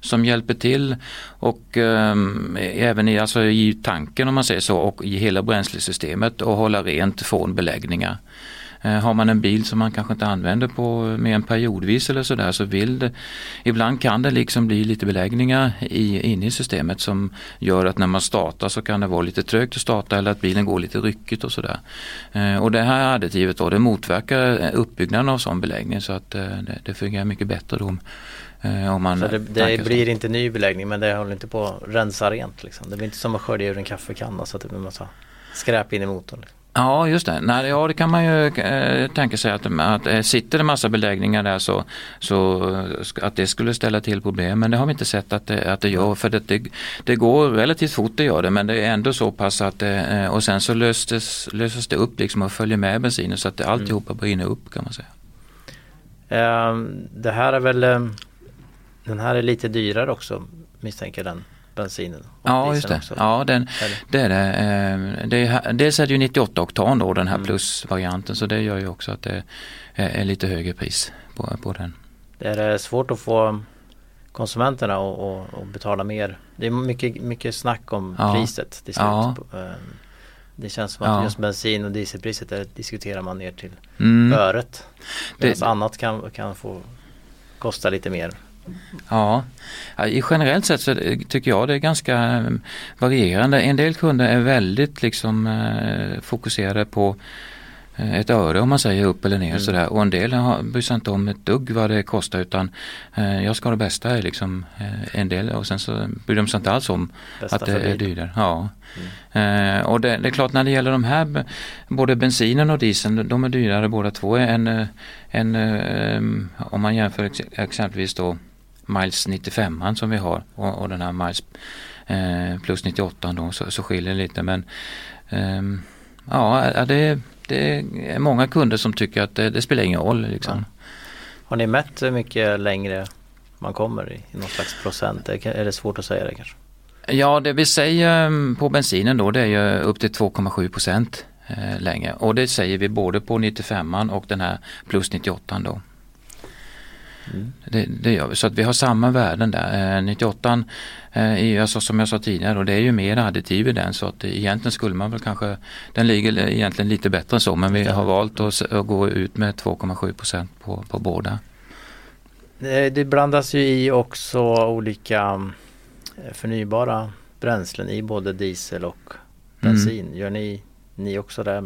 som hjälper till och ehm, även i, alltså i tanken om man säger så och i hela bränslesystemet och hålla rent från beläggningar. Eh, Har man en bil som man kanske inte använder på mer än periodvis eller sådär så vill det, ibland kan det liksom bli lite beläggningar i, inne i systemet som gör att när man startar så kan det vara lite trögt att starta eller att bilen går lite ryckigt och sådär. Eh, Och det här additivet då det motverkar eh, uppbyggnaden av sån beläggning så att eh, det, det fungerar mycket bättre då eh, om man Så det, det så. blir inte ny beläggning men det håller inte på att rensa rent. Liksom. Det blir inte som att skölja ur en kaffekanna så att det blir massa skräp in i motorn. Liksom. Ja just det, Nej, ja det kan man ju eh, tänka sig att, att eh, sitter det massa beläggningar där så, så att det skulle ställa till problem. Men det har vi inte sett att det, att det gör för det, det, det går relativt fort det gör det. Men det är ändå så pass att det, eh, och sen så löstes, löses det upp liksom och följer med bensinen så att det, alltihopa brinner upp kan man säga. Ehm, det här är väl ehm, Den här är lite dyrare också misstänker den bensinen. Ja just det, också. ja den, det är det. Eh, det är, dels är det ju 98 oktan då den här Mm. plusvarianten så det gör ju också att det är, lite högre pris på, på den. Det är svårt att få konsumenterna att betala mer. Det är mycket, mycket snack om Ja. priset till slut. Ja. Ehm, Det känns som att Ja. just bensin och dieselpriset där diskuterar man ner till Mm. öret. Medan Det- annat kan, kan få kosta lite mer. Ja, generellt sett så tycker jag det är ganska eh, varierande. En del kunder är väldigt liksom eh, fokuserade på eh, ett öre om man säger upp eller ner Mm. sådär och en del har- bryr sig inte om ett dugg vad det kostar utan eh, jag ska ha det bästa liksom eh, en del och sen så bryr de sig inte alls om Bästa att det är dyrare. Ja. Eh, och det, det är klart när det gäller de här, både bensinen och dieseln, de är dyrare båda två än, än om man jämför ex exempelvis då Miles 95 som vi har och, och den här Miles eh, plus 98 då så, så skiljer det lite men ehm, ja ja, det, det är många kunder som tycker att det, det spelar ingen roll liksom. Har ni mätt hur mycket längre man kommer i, i någon slags procent? Är det svårt att säga det kanske? Ja, det vi säger mm, på bensinen då det är ju upp till 2,7 procent eh, längre och det säger vi både på 95 och den här plus 98 då. Mm. Det, det gör vi, så att vi har samma värden där. Eh, 98 eh, är ju alltså som jag sa tidigare och det är ju mer additiv i den så att egentligen skulle man väl kanske, den ligger egentligen lite bättre än så men vi har valt att, att gå ut med 2,7 procent på, på båda. Det, det blandas ju i också olika mm, förnybara bränslen i både diesel och bensin. Gör ni, ni också det?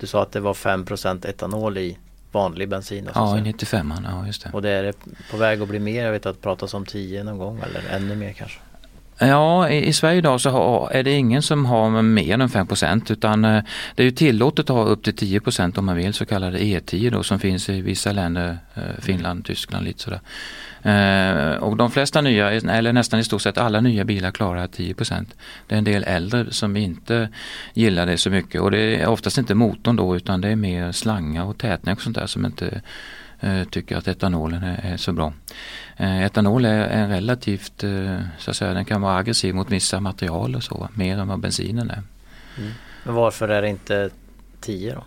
Du sa att det var 5% etanol i vanlig bensin. Ja, i säga. 95 ja just det. Och det är på väg att bli mer. Jag vet att det pratas om 10 någon gång eller ännu mer kanske. Ja, i, i Sverige idag så har, är det ingen som har mer än 5 utan eh, det är ju tillåtet att ha upp till 10% om man vill, så kallade E10 då som finns i vissa länder, eh, Finland, Tyskland lite sådär. Eh, och de flesta nya, eller nästan i stort sett alla nya bilar klarar 10% Det är en del äldre som inte gillar det så mycket och det är oftast inte motorn då utan det är mer slangar och tätning och sånt där som inte eh, tycker att etanolen är, så bra. Eh, etanol är, är relativt, så att säga, den kan vara aggressiv mot vissa material och så, mer än vad bensinen är. Men varför är det inte 10 då?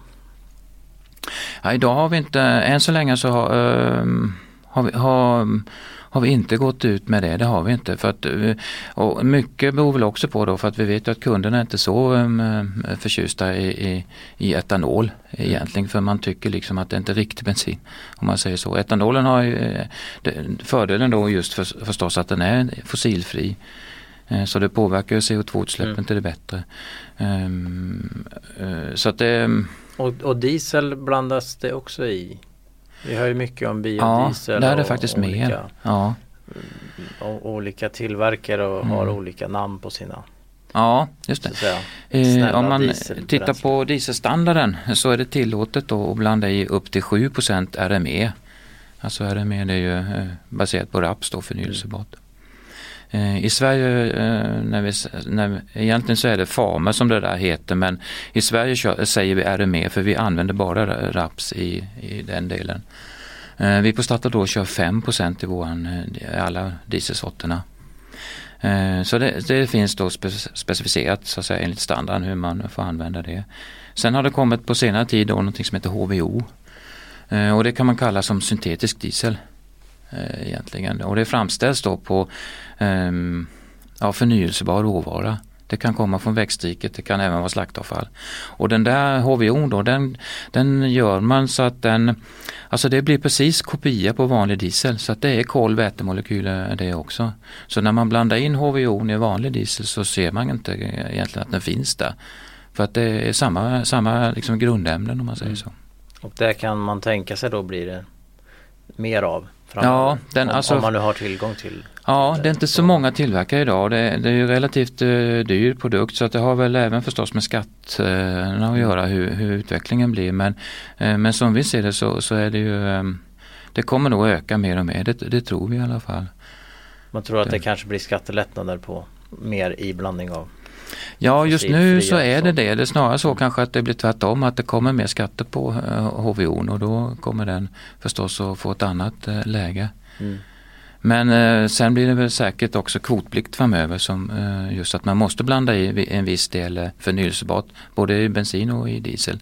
Ja, idag har vi inte, än så länge så har, ehm, har, vi, har, har vi inte gått ut med det, det har vi inte. För att, eh, och mycket beror väl också på då för att vi vet ju att kunderna är inte så um, förtjusta i, i, i etanol egentligen för man tycker liksom att det inte är riktig bensin om man säger så. Etanolen har ju eh, fördelen då just för, förstås att den är fossilfri. Eh, Så det påverkar ju CO2-utsläppen Mm. till det bättre. Ehm, eh, så att det Och, och diesel blandas det också i? Vi hör ju mycket om Ja, biodiesel där är det och faktiskt olika, mer. Ja, olika tillverkare och har Mm. olika namn på sina ja just det. Eh, om man tittar på dieselstandarden så är det tillåtet då att blanda i upp till 7 RME. Alltså RME det är ju eh, baserat på raps då förnyelsebart. Eh, Eh, I Sverige, eh, när vi, när, egentligen så är det Farmer som det där heter men i Sverige kör, säger vi RME för vi använder bara raps i, i den delen. Eh, vi på Statoil kör 5 i våran, alla dieselsorterna. Så det, det finns då specificerat så att säga enligt standarden hur man får använda det. Sen har det kommit på senare tid då någonting som heter HVO. Och det kan man kalla som syntetisk diesel eh, Egentligen. Och det framställs då på ehm, ja, förnyelsebar råvara. Det kan komma från växtriket, det kan även vara slaktavfall. Och den där HVO då, den, den gör man så att den, alltså det blir precis kopia på vanlig diesel så att det är kol, vätemolekyler det också. Så när man blandar in HVO i vanlig diesel så ser man inte egentligen att den finns där. För att det är samma, samma liksom grundämnen om man säger Mm. så. Och det kan man tänka sig då blir det mer av framöver. Ja, den- om, alltså- om man nu har tillgång till Ja, det är inte så många tillverkare idag. Det, det är ju relativt eh, dyr produkt så att det har väl även förstås med skatterna att göra hur, hur utvecklingen blir. Men, eh, men som vi ser det så, så är det ju eh, det kommer nog öka mer och mer, det, det tror vi i alla fall. Man tror att det Det- kanske blir skattelättnader på mer iblandning av Ja, just nu så är det det. Det är snarare så kanske att det blir tvärtom, att det kommer mer skatter på eh, HVO och då kommer den förstås att få ett annat eh, läge. mm. Men eh, sen blir det väl säkert också kvotplikt framöver som eh, just att man måste blanda i en viss del eh, förnyelsebart både i bensin och i diesel.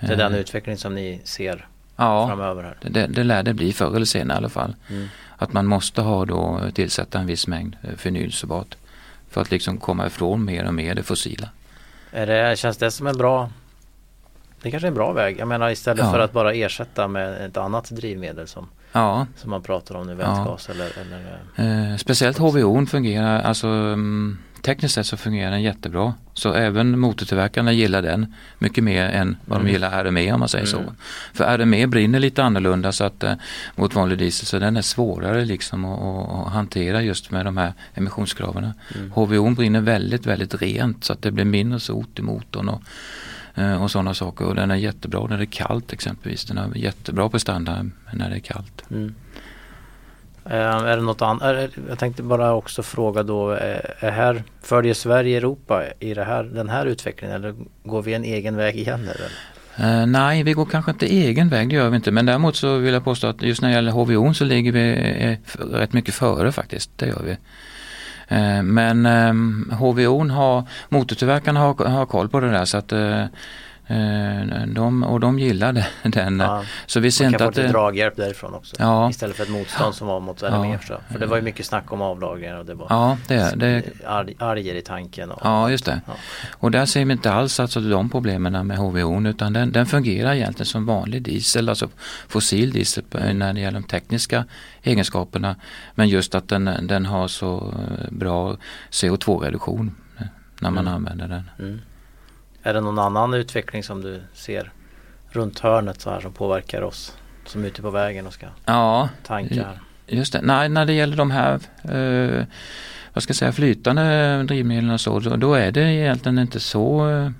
Det är den Eh, utvecklingen som ni ser Ja, framöver här. det, det lär det bli förr eller senare i alla fall. Mm. Att man måste ha då tillsätta en viss mängd eh, förnyelsebart för att liksom komma ifrån mer och mer det fossila. Är det, känns det som en bra Det kanske är en bra väg. Jag menar istället Ja. för att bara ersätta med ett annat drivmedel som, Ja, som man pratar om nu, vätgas eller, eller Eh, speciellt HVO fungerar, alltså mm, tekniskt sett så fungerar den jättebra. Så även motortillverkarna gillar den mycket mer än vad de gillar RME om man säger Mm. så. För RME brinner lite annorlunda så att, eh, mot vanlig diesel så den är svårare liksom att, att, hantera just med de här emissionskraven. Mm. HVO brinner väldigt, väldigt rent så att det blir mindre sot i motorn och, eh, och sådana saker. Och den är jättebra när det är kallt exempelvis. Den är jättebra prestanda när det är kallt. Mm. Eh, är det något annat? Jag tänkte bara också fråga då, eh, är här, följer Sverige Europa i det här, den här utvecklingen eller går vi en egen väg igen? Eller? Eh, nej, vi går kanske inte egen väg, det gör vi inte. Men däremot så vill jag påstå att just när det gäller HVO så ligger vi eh, rätt mycket före faktiskt. Det gör vi. Eh, men ehm, HVO har, motortillverkarna har, har koll på det där så att eh, de, och de gillar det- den. Ja, Så vi ser man inte kan få att det, draghjälp därifrån också. Ja. Istället för ett motstånd som var mot RME. förstår jag. För det var ju mycket snack om avlagringar och det var Ja, det, det, alger i tanken. Och, Ja, just det. Ja. Och där ser vi inte alls alltså de problemen med HVO utan den, den fungerar egentligen som vanlig diesel, alltså fossil diesel när det gäller de tekniska egenskaperna. Men just att den, den har så eh, bra CO2-reduktion eh, när man Mm. använder den. Mm. Är det någon annan utveckling som du ser runt hörnet så här som påverkar oss som är ute på vägen och ska Ja, tanka? här? just det. Nej, när det gäller de här eh, vad ska jag säga, flytande drivmedlen och så, då, är det egentligen inte så eh,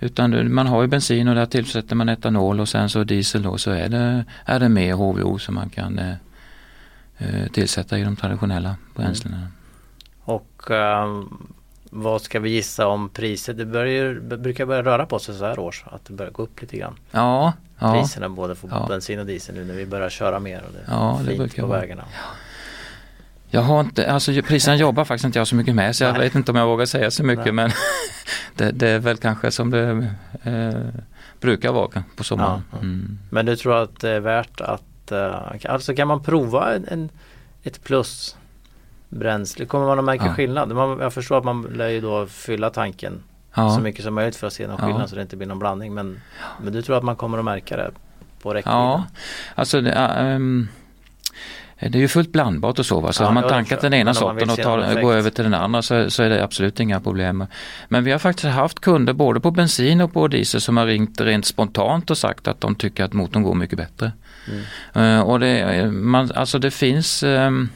utan man har ju bensin och där tillsätter man etanol och sen så diesel då så är det, är det mer HVO som man kan eh, eh, tillsätta i de traditionella bränslena. Och ehm, vad ska vi gissa om priset? Det börjar, brukar börja röra på sig så här års. Att det börjar gå upp lite grann. Ja, ja, Priserna både för Ja. bensin och diesel nu när vi börjar köra mer och det är Ja, det brukar på vara. vägarna. jag har inte, alltså priserna jobbar faktiskt inte jag så mycket med så jag Nej. vet inte om jag vågar säga så mycket Nej. men det, det är väl kanske som det eh, brukar vara på sommaren. Ja, ja. Mm. Men du tror att det är värt att eh, Alltså kan man prova en, en, ett plus bränsle? Kommer man att märka Ja. skillnad? Man, jag förstår att man lär ju då fylla tanken Ja. så mycket som möjligt för att se någon Ja. skillnad så det inte blir någon blandning. Men, men du tror att man kommer att märka det på räckvidden? Ja, alltså det, ja, ehm, det är ju fullt blandbart och så. Va? Så Ja, har man ja, tankat den ena sorten och tar, går över till den andra så, så är det absolut inga problem. Men vi har faktiskt haft kunder både på bensin och på diesel som har ringt rent spontant och sagt att de tycker att motorn går mycket bättre. Mm. Eh, och det, man, alltså det finns ehm,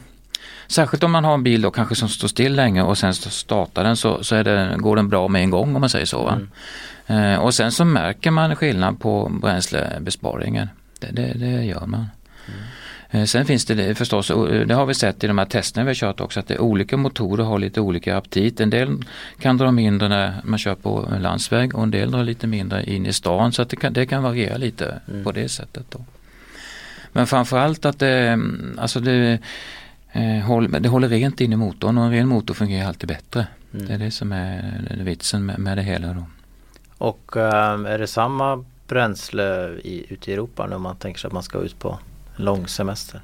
Särskilt om man har en bil då kanske som står still länge och sen startar den så, så det, går den bra med en gång om man säger så. Va? Mm. Eh, och sen så märker man skillnad på bränslebesparingen. Det, det, det gör man. Eh, Sen finns det, förstås, och det har vi sett i de här testerna vi har kört också, att det är olika motorer har lite olika aptit. En del kan dra mindre när man kör på landsväg och en del drar lite mindre in i stan så att det kan, det kan variera lite Mm. på det sättet. Då. Men framförallt att det, mm, alltså det, eh, det håller rent in i motorn och en ren motor fungerar alltid bättre. Mm. Det är det som är vitsen med, det hela. Då. Och ehm, är det samma bränsle i, ute i Europa nu om man tänker sig att man ska ut på lång semester?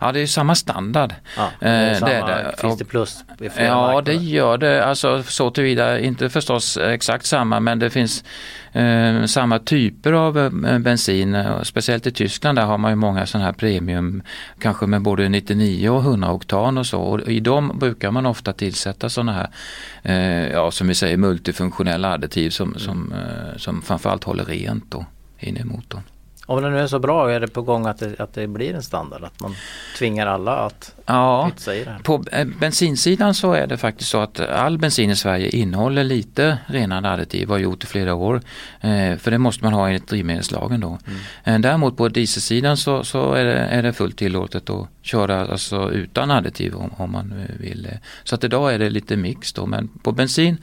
Ja det är samma standard. Ja, Eh, är det det samma, är det. Finns det plus Ja marknader? det gör det, alltså så tillvida, inte förstås exakt samma men det finns eh, samma typer av eh, bensin. Speciellt i Tyskland där har man ju många sådana här premium, kanske med både 99 och 100 oktan och så. Och I dem brukar man ofta tillsätta sådana här, eh, ja som vi säger multifunktionella additiv som, som, eh, som framförallt håller rent då in i motorn. Om det nu är så bra, är det på gång att det, att det blir en standard? Att man tvingar alla att Ja? På eh, bensinsidan så är det faktiskt så att all bensin i Sverige innehåller lite renande additiv och har gjort i flera år. Eh, för det måste man ha enligt drivmedelslagen då. Eh, däremot på dieselsidan så, så är, det, är det fullt tillåtet att köra alltså utan additiv om, om man vill. Så att idag är det lite mix då men på bensin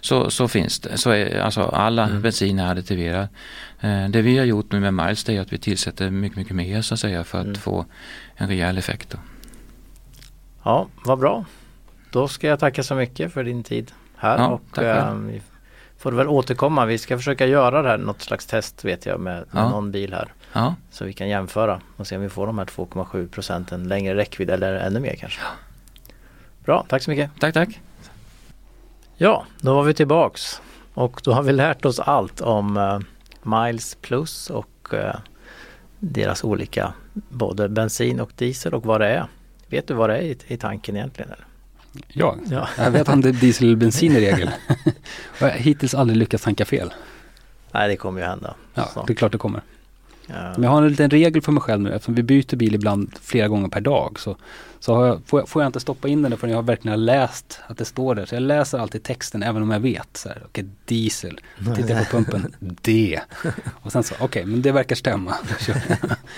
så, så finns det, så är alltså alla bensin är additiverad. Det vi har gjort nu med Miles det är att vi tillsätter mycket, mycket mer så att säga för att Mm. få en rejäl effekt. Då. Ja, vad bra. Då ska jag tacka så mycket för din tid här Ja, och eh, vi får väl återkomma. Vi ska försöka göra det här, något slags test vet jag med, med Ja. någon bil här. Ja. Så vi kan jämföra och se om vi får de här 2,7 procenten längre räckvidd eller ännu mer kanske. Bra, tack så mycket. Tack, tack. Ja, då var vi tillbaks och då har vi lärt oss allt om eh, Miles Plus och eh, deras olika både bensin och diesel och vad det är. Vet du vad det är i, tanken egentligen? Eller? Ja, Ja. jag vet han det är diesel eller bensin i regel. Och jag har hittills aldrig lyckats tanka fel. Nej, det kommer ju hända. Ja, snart. det är klart det kommer. Ja. Men jag har en liten regel för mig själv nu eftersom vi byter bil ibland flera gånger per dag. Så, så jag, får, jag, får jag inte stoppa in den förrän jag verkligen har läst att det står där. Så jag läser alltid texten även om jag vet. Så här, Okej, diesel. Tittar på pumpen, D. Och sen så, okej, men det verkar stämma.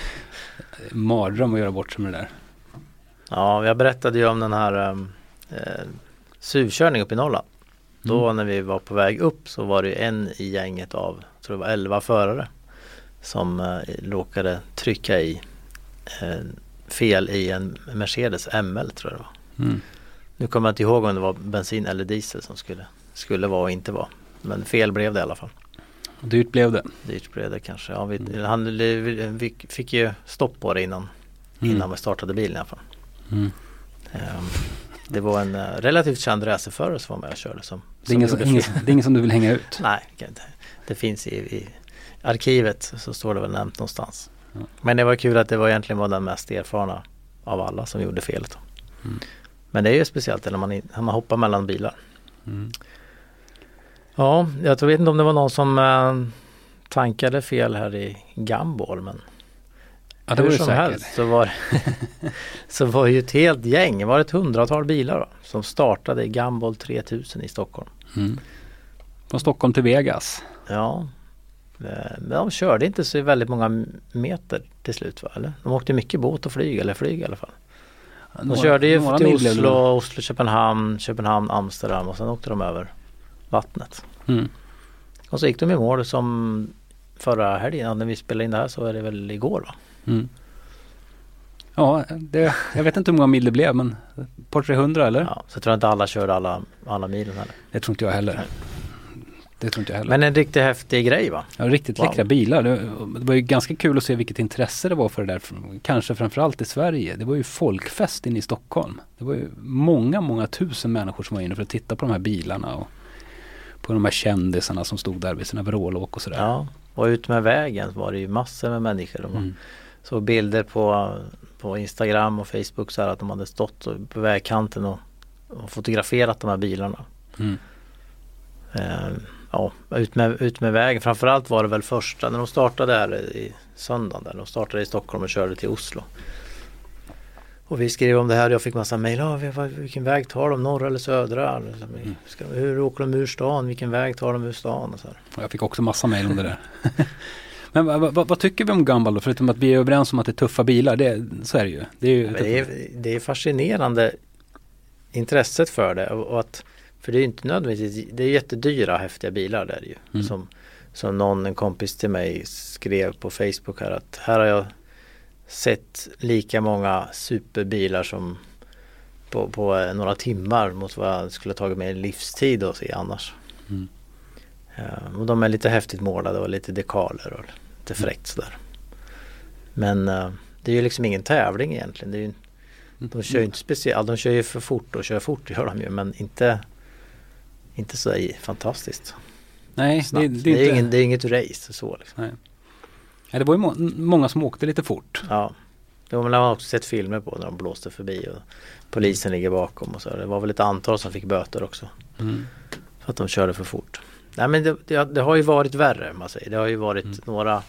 Mardröm att göra bort sig med det där. Ja, jag berättade ju om den här um, eh, SUV-körning uppe i Norrland. Då Mm. när vi var på väg upp så var det ju en i gänget av, jag tror det var 11 förare som eh, råkade trycka i eh, fel i en Mercedes ML tror jag det var. Mm. Nu kommer jag inte ihåg om det var bensin eller diesel som skulle, skulle vara och inte vara. Men fel blev det i alla fall. Dyrt blev det. Dyrt blev det kanske. Ja, vi, Mm. han, vi fick ju stopp på det innan, Mm. innan vi startade bilen i alla fall. Mm. Det var en eh, relativt känd racerförare som var med och körde som, Det, är ingen, som, ingen, det är ingen som du vill hänga ut. Nej, det finns i, i arkivet så står det väl nämnt någonstans. Ja. Men det var kul att det var egentligen var den mest erfarna av alla som gjorde felet. Mm. Men det är ju speciellt när man, när man hoppar mellan bilar. Mm. Ja, jag tror- vet inte om det var någon som eh, tankade fel här i Gambol men Ja, det var hur det som säkert. helst så var, så var ju ett helt gäng, det var ett hundratal bilar då, som startade i Gambol 3000 i Stockholm. Mm. Från Stockholm till Vegas. Ja, eh, men de körde inte så väldigt många meter till slut va? Eller? De åkte mycket båt och flyg, eller flyg i alla fall. De Några- körde ju till. Oslo, Oslo, Köpenhamn, Köpenhamn, Amsterdam och sen åkte de över vattnet. Mm. Och så gick de i mål som förra helgen, när vi spelade in det här så är det väl igår va? Mm. Ja, det, jag vet inte hur många mil det blev men ett par 300 eller? Ja, så jag tror inte alla körde alla, alla milen heller. Det tror inte jag heller. Det tror inte jag heller. Men en riktigt häftig grej va? ja, riktigt Wow. läckra bilar. Det, det var ju ganska kul att se vilket intresse det var för det där. Kanske framförallt i Sverige. Det var ju folkfest inne i Stockholm. Det var ju många, många tusen människor som var inne för att titta på de här bilarna. Och på de här kändisarna som stod där vid sina vrålåk och sådär. Ja, och ut med vägen var det ju massor med människor. Mm. Såg bilder på, på Instagram och Facebook så här att de hade stått på vägkanten och, och fotograferat de här bilarna. Mm. Eh, ja, ut med, ut med vägen. Framförallt var det väl första när de startade här i söndagen. Där. De startade i Stockholm och körde till Oslo. Och vi skrev om det här och jag fick massa mejl. Ah, vilken väg tar de? Norra eller södra? Mm. Ska, hur åker de ur stan? Vilken väg tar de ur stan? Och så här. Jag fick också massa mejl om det där. Men vad, vad, vad tycker vi om Gumball då? Förutom att vi är överens om att det är tuffa bilar. Det, så är det ju. Det är ju det, är, det är fascinerande intresset för det och att för det är ju inte nödvändigtvis, det är jättedyra häftiga bilar där ju. Mm. Som, som någon, en kompis till mig skrev på Facebook här att här har jag sett lika många superbilar som på, på eh, några timmar mot vad jag skulle ha tagit mig livstid att se annars. Mm. Eh, och de är lite häftigt målade och lite dekaler och lite fräckt sådär. Men eh, det är ju liksom ingen tävling egentligen. Det är ju, de kör ju inte speciellt, de kör ju för fort och kör fort gör de ju men inte inte så i- fantastiskt Nej, det, det, Det, är är inte, ingen, det är inget race så liksom. Nej. Ja, det var ju må, många som åkte lite fort. Ja. Det har man också sett filmer på när de blåste förbi och polisen ligger bakom och så. Det var väl ett antal som fick böter också. Mm. För att de körde för fort. Nej men det, det, det har ju varit värre man säger. Det har ju varit Mm. några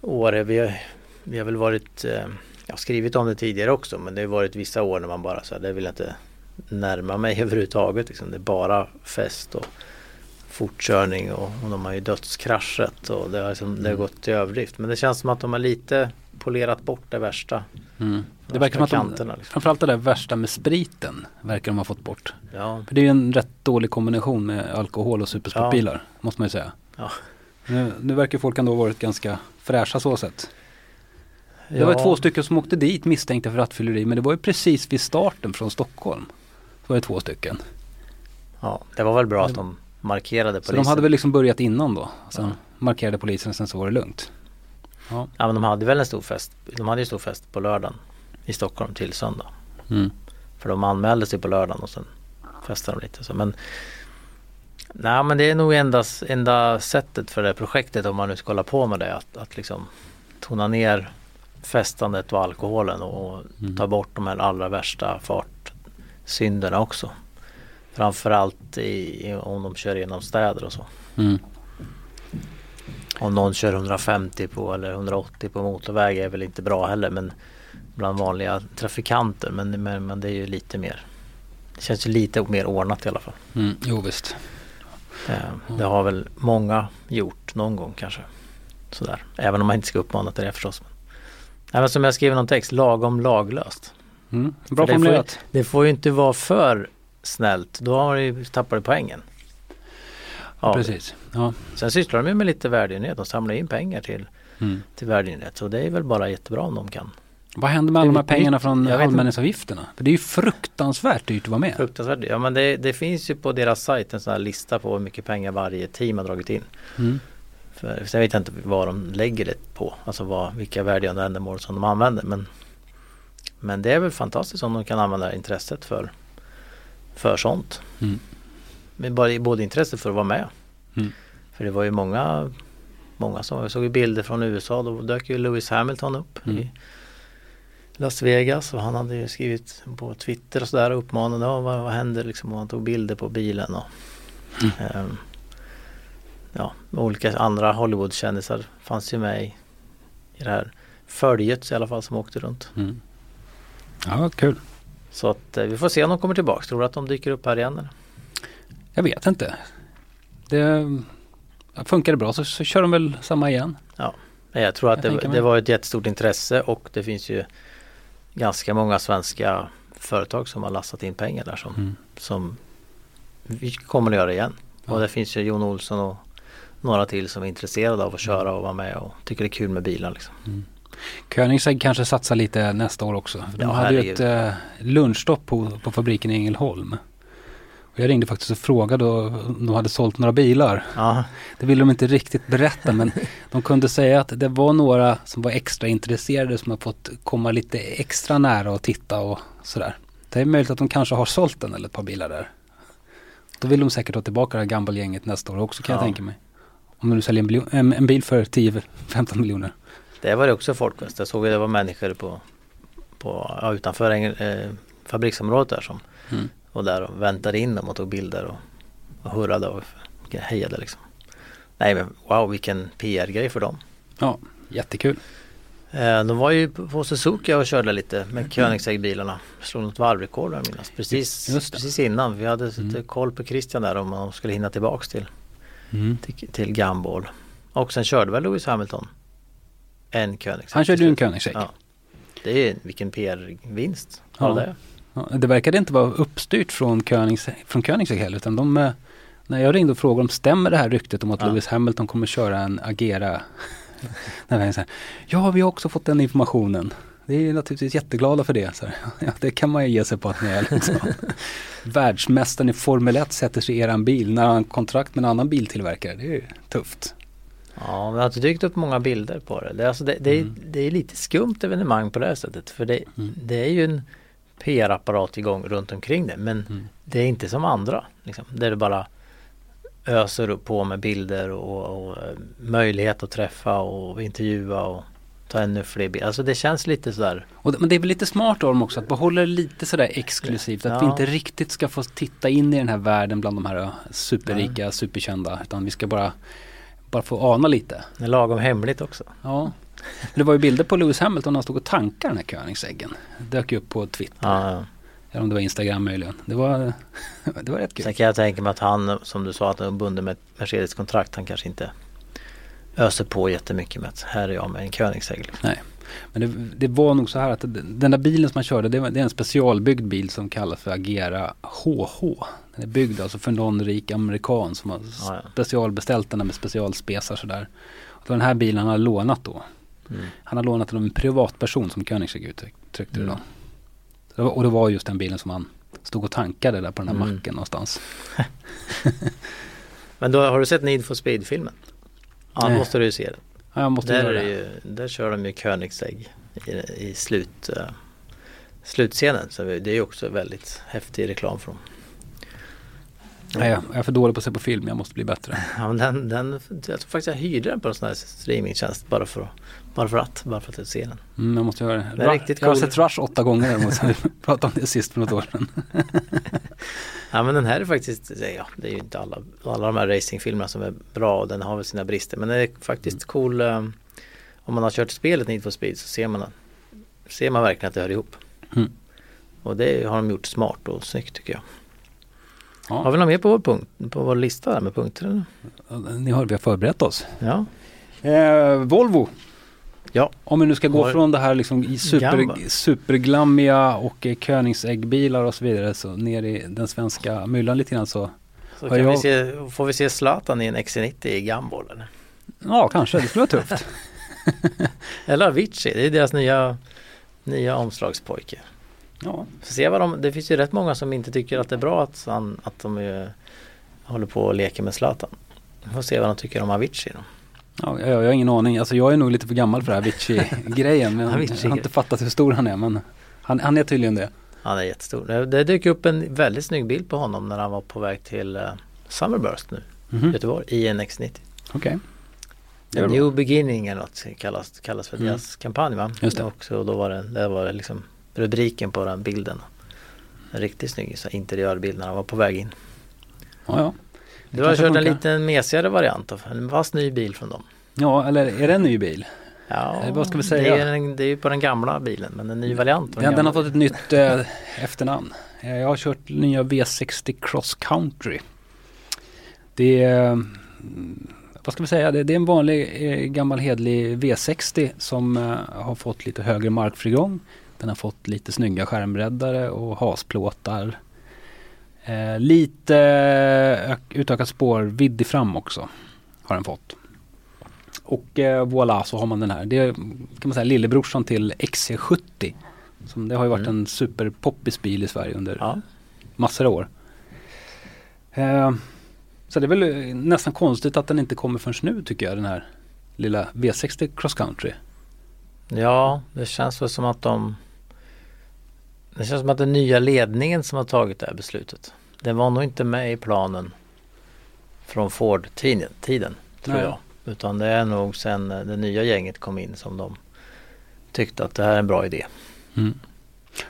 år. Vi har, vi har väl varit, eh, jag har skrivit om det tidigare också men det har varit vissa år när man bara så här, det vill jag inte närma mig överhuvudtaget. Liksom. Det är bara fest och fortkörning och, och de har ju dödskraschat och det har, liksom, det har Mm. gått till överdrift. Men det känns som att de har lite polerat bort det värsta. Mm. Det verkar som att de, kanterna. Liksom. framförallt det där värsta med spriten verkar de ha fått bort. Ja, För det är ju en rätt dålig kombination med alkohol och supersportbilar, måste man ju säga. Ja. Nu, nu verkar folk ändå ha varit ganska fräscha så sett. Det var Ja. två stycken som åkte dit misstänkta för rattfylleri, men det var ju precis vid starten från Stockholm. Så var det två stycken. ja, det var väl bra att de markerade Så polisen. de hade väl liksom börjat innan då. Sen Ja. markerade polisen sen så var det lugnt. Ja. Ja men de hade väl en stor fest. De hade ju stor fest på lördagen i Stockholm till söndag. Mm. För de anmälde sig på lördagen och sen festade de lite. Så. Men, nej men det är nog enda, enda sättet för det projektet om man nu ska hålla på med det. Att, att liksom tona ner festandet och alkoholen och Mm. ta bort de här allra värsta synderna också. Framförallt i, om de kör genom städer och så. Mm. Om någon kör 150 på eller 180 på motorväg är väl inte bra heller men bland vanliga trafikanter men, men, men det är ju lite mer Det känns ju lite mer ordnat i alla fall. Mm. Jo visst. Eh, det har väl många gjort någon gång kanske. Sådär. Även om man inte ska uppmana till det förstås. Även som jag skriver någon text, lagom laglöst. Mm. Bra För det får, ju, formulerat. det får ju inte vara för snällt. Då har du tappar du poängen. Ja, Precis. Ja. Sen sysslar de ju med lite värdenyhet. De samlar in pengar till, Mm. till värdenyhet. Så det är väl bara jättebra om de kan. Vad händer med alla de här pengarna från allmänningsavgifterna? För det är ju fruktansvärt dyrt att vara med. Fruktansvärt. Ja men det, det finns ju på deras sajt en sån här lista på hur mycket pengar varje team har dragit in. Mm. För, sen vet jag inte vad de lägger det på. Alltså vad, vilka välgörande ändamål som de använder. Men, men det är väl fantastiskt om de kan använda intresset för, för sånt. Mm. Bara, både intresset för att vara med. Mm. För det var ju många, många som, jag såg ju bilder från USA. Då dök ju Lewis Hamilton upp Mm. i Las Vegas. Och han hade ju skrivit på Twitter och sådär och uppmanade. Vad, vad hände liksom? Och han tog bilder på bilen. Och, Mm. ehm, ja, olika andra Hollywoodkändisar fanns ju med i, i det här följet i alla fall som åkte runt. Mm. Ja, kul. Så att eh, vi får se om de kommer tillbaks. Tror du att de dyker upp här igen? Eller? Jag vet inte. Det funkar det bra så, så kör de väl samma igen. Nej, Jag tror att Jag det, det var ett jättestort intresse och det finns ju ganska många svenska företag som har lastat in pengar där som, Mm. som vi kommer att göra igen. Ja. Och det finns ju Jon Olsson och några till som är intresserade av att köra och vara med och tycker det är kul med bilar. Liksom. Koenigsegg kanske satsar lite nästa år också. De Ja, hade ju ett eh, lunchstopp på, på fabriken i Ängelholm. Jag ringde faktiskt och frågade om de hade sålt några bilar. Ja, Det ville de inte riktigt berätta men de kunde säga att det var några som var extra intresserade som har fått komma lite extra nära och titta och sådär. Det är möjligt att de kanske har sålt en eller ett par bilar där. Då vill de säkert ha tillbaka det här gambalgänget nästa år också kan jag Ja. tänka mig. Om du säljer en, en, bil för 10-15 miljoner. det var det också folkfest. Jag såg att det var människor på, på, ja, utanför eh, fabriksområdet där som Mm. Var där och väntade in dem och tog bilder och, och hurrade och hejade liksom. Nej men wow vilken PR-grej för dem. Ja, jättekul. Eh, de var ju på Suzuki och körde lite Mm. med Koenigsegg-bilarna. Slog något varvrekord jag minnas. Precis, precis innan. Vi hade lite Mm. koll på Christian där om de skulle hinna tillbaks till, Mm. till, till Gumball. Och sen körde väl Lewis Hamilton en Koenigsegg. Han körde ju en. Koenigsegg. Ja. Det är vilken PR-vinst. Ja. Ja. Det. Det verkade inte vara uppstyrt från Koenigsegg, från Koenigsegg heller utan de, eh, när jag ringde och frågade om stämmer det här ryktet om att Ja. Lewis Hamilton kommer köra en Agera. Jag så här, ja, vi har också fått den informationen. Vi är naturligtvis jätteglada för det. Så här, ja, det kan man ju ge sig på att ni är. Liksom. Världsmästaren i Formel 1 sätter sig i eran bil när han kontrakt med en annan biltillverkare. Det är ju tufft. Ja, det har inte dykt upp många bilder på det. Det är, alltså, det, det, är, Mm. det är lite skumt evenemang på det här sättet. För det, Mm. det är ju en PR-apparat igång runt omkring det. Men Mm. det är inte som andra. Liksom, där det bara öser upp på med bilder och, och eh, möjlighet att träffa och intervjua och ta ännu fler bilder. Alltså det känns lite sådär. Och, men det är väl lite smart av dem också att behålla det lite sådär exklusivt. Att vi Ja. inte riktigt ska få titta in i den här världen bland de här uh, superrika, superkända. Utan vi ska bara, bara få ana lite. Det är lagom hemligt också. Ja. Det var ju bilder på Lewis Hamilton när han stod och tankade den här Koenigseggen. Dök ju upp på Twitter. Ja, ja. Eller om det var Instagram möjligen. Det var, det var rätt kul. Sen kan jag tänka mig att han, som du sa, att han är bunden med ett Mercedes-kontrakt. Han kanske inte öser på jättemycket med att här är jag med en Koenigsegg. liksom. Men det, det var nog så här att den där bilen som han körde det, var, det är en specialbyggd bil som kallas för Agera HH. Den är byggd alltså för någon rik amerikan som har Ja, ja. specialbeställt den med specialspesar sådär. Och den här bilen han har lånat då. Mm. Han har lånat den av en privatperson som Koenigsegg uttryckte det då. Mm. Det var- Och det var just den bilen som han stod och tankade där på den här Mm. macken någonstans. Men då har du sett Need for Speed-filmen? Ja, Nej. då måste du ju se den. Ja, jag måste Där, göra det. ju, där kör de ju Koenigsegg i, i slut, uh, slutscenen. Så det är ju också väldigt häftig reklam från. Nej, jag är för dålig på att se på film, jag måste bli bättre. Ja, men den, den, jag tror faktiskt jag hyrde den på en sån här streamingtjänst bara för, bara för att, bara för att se den. Mm, jag måste göra det. Det är Ra- riktigt jag har sett Rush åtta gånger däremot, vi pratade om det sist för något år sedan. Ja men den här är faktiskt, ja det är ju inte alla, alla de här racingfilmerna som är bra och den har väl sina brister men den är faktiskt cool eh, Om man har kört spelet Need for Speed så ser man Ser man verkligen att det hör ihop. Mm. Och det har de gjort smart och snyggt tycker jag. Har Ja, vi något mer på vår, punkt, på vår lista där med punkter? Eller? ni hör, vi har förberett oss. Ja. Eh, Volvo. Ja. Om vi nu ska gå Har- från det här liksom super, superglammiga och eh, Koenigsegg-bilar och så vidare så ner i den svenska myllan lite grann så Så kan vi jag- se, får vi se Zlatan i en XC90 i Gumball eller? ja kanske, det skulle vara tufft. Eller Avicii, det är deras nya, nya omslagspojke. Ja, se vad de, det finns ju rätt många som inte tycker att det är bra att, han, att de eh, håller på och leker med Zlatan. Vi får se vad de tycker om Avicii då. Ja jag, jag har ingen aning. Alltså jag är nog lite för gammal för det här Avicii-grejen. Men Avicii. jag har inte fattat hur stor han är men han, han är tydligen det. Han är jättestor. Det, det dök upp en väldigt snygg bild på honom när han var på väg till uh, Summerburst nu Mhm, i Göteborg i en X90. Okej. Bra. New Beginning eller något kallas, kallas för Mm. deras kampanj va? Just det. Och så då var det, det var liksom rubriken på den bilden. En riktigt snygg så interiörbild när han var på väg in. Ja, ja. Du har kört en funkar. lite mesigare variant av en fast ny bil från dem. Ja, eller är det en ny bil? Ja, Eh, vad ska vi säga? Det är, en, det är på den gamla bilen men en ny variant. Den, den har fått ett nytt eh, efternamn. Eh, Jag har kört nya V60 Cross Country. Det är, mm, vad ska vi säga, det, det är en vanlig eh, gammal hedlig V60 som eh, har fått lite högre markfrigång. Den har fått lite snygga skärmbreddare och hasplåtar. Eh, lite ök- utökat spårvidd i fram också har den fått. Och eh, voilà så har man den här. Det är kan man säga lillebrorsan till XC70. Som det har ju varit Mm. en superpoppis bil i Sverige under Ja, massor av år. Eh, så det är väl eh, nästan konstigt att den inte kommer förrän nu tycker jag den här lilla V60 Cross Country. ja, det känns väl som att de Det känns som att den nya ledningen som har tagit det här beslutet Den var nog inte med i planen Från Ford-tiden, tiden, tror Nej. jag. Utan det är nog sen eh, det nya gänget kom in som de tyckte att det här är en bra idé.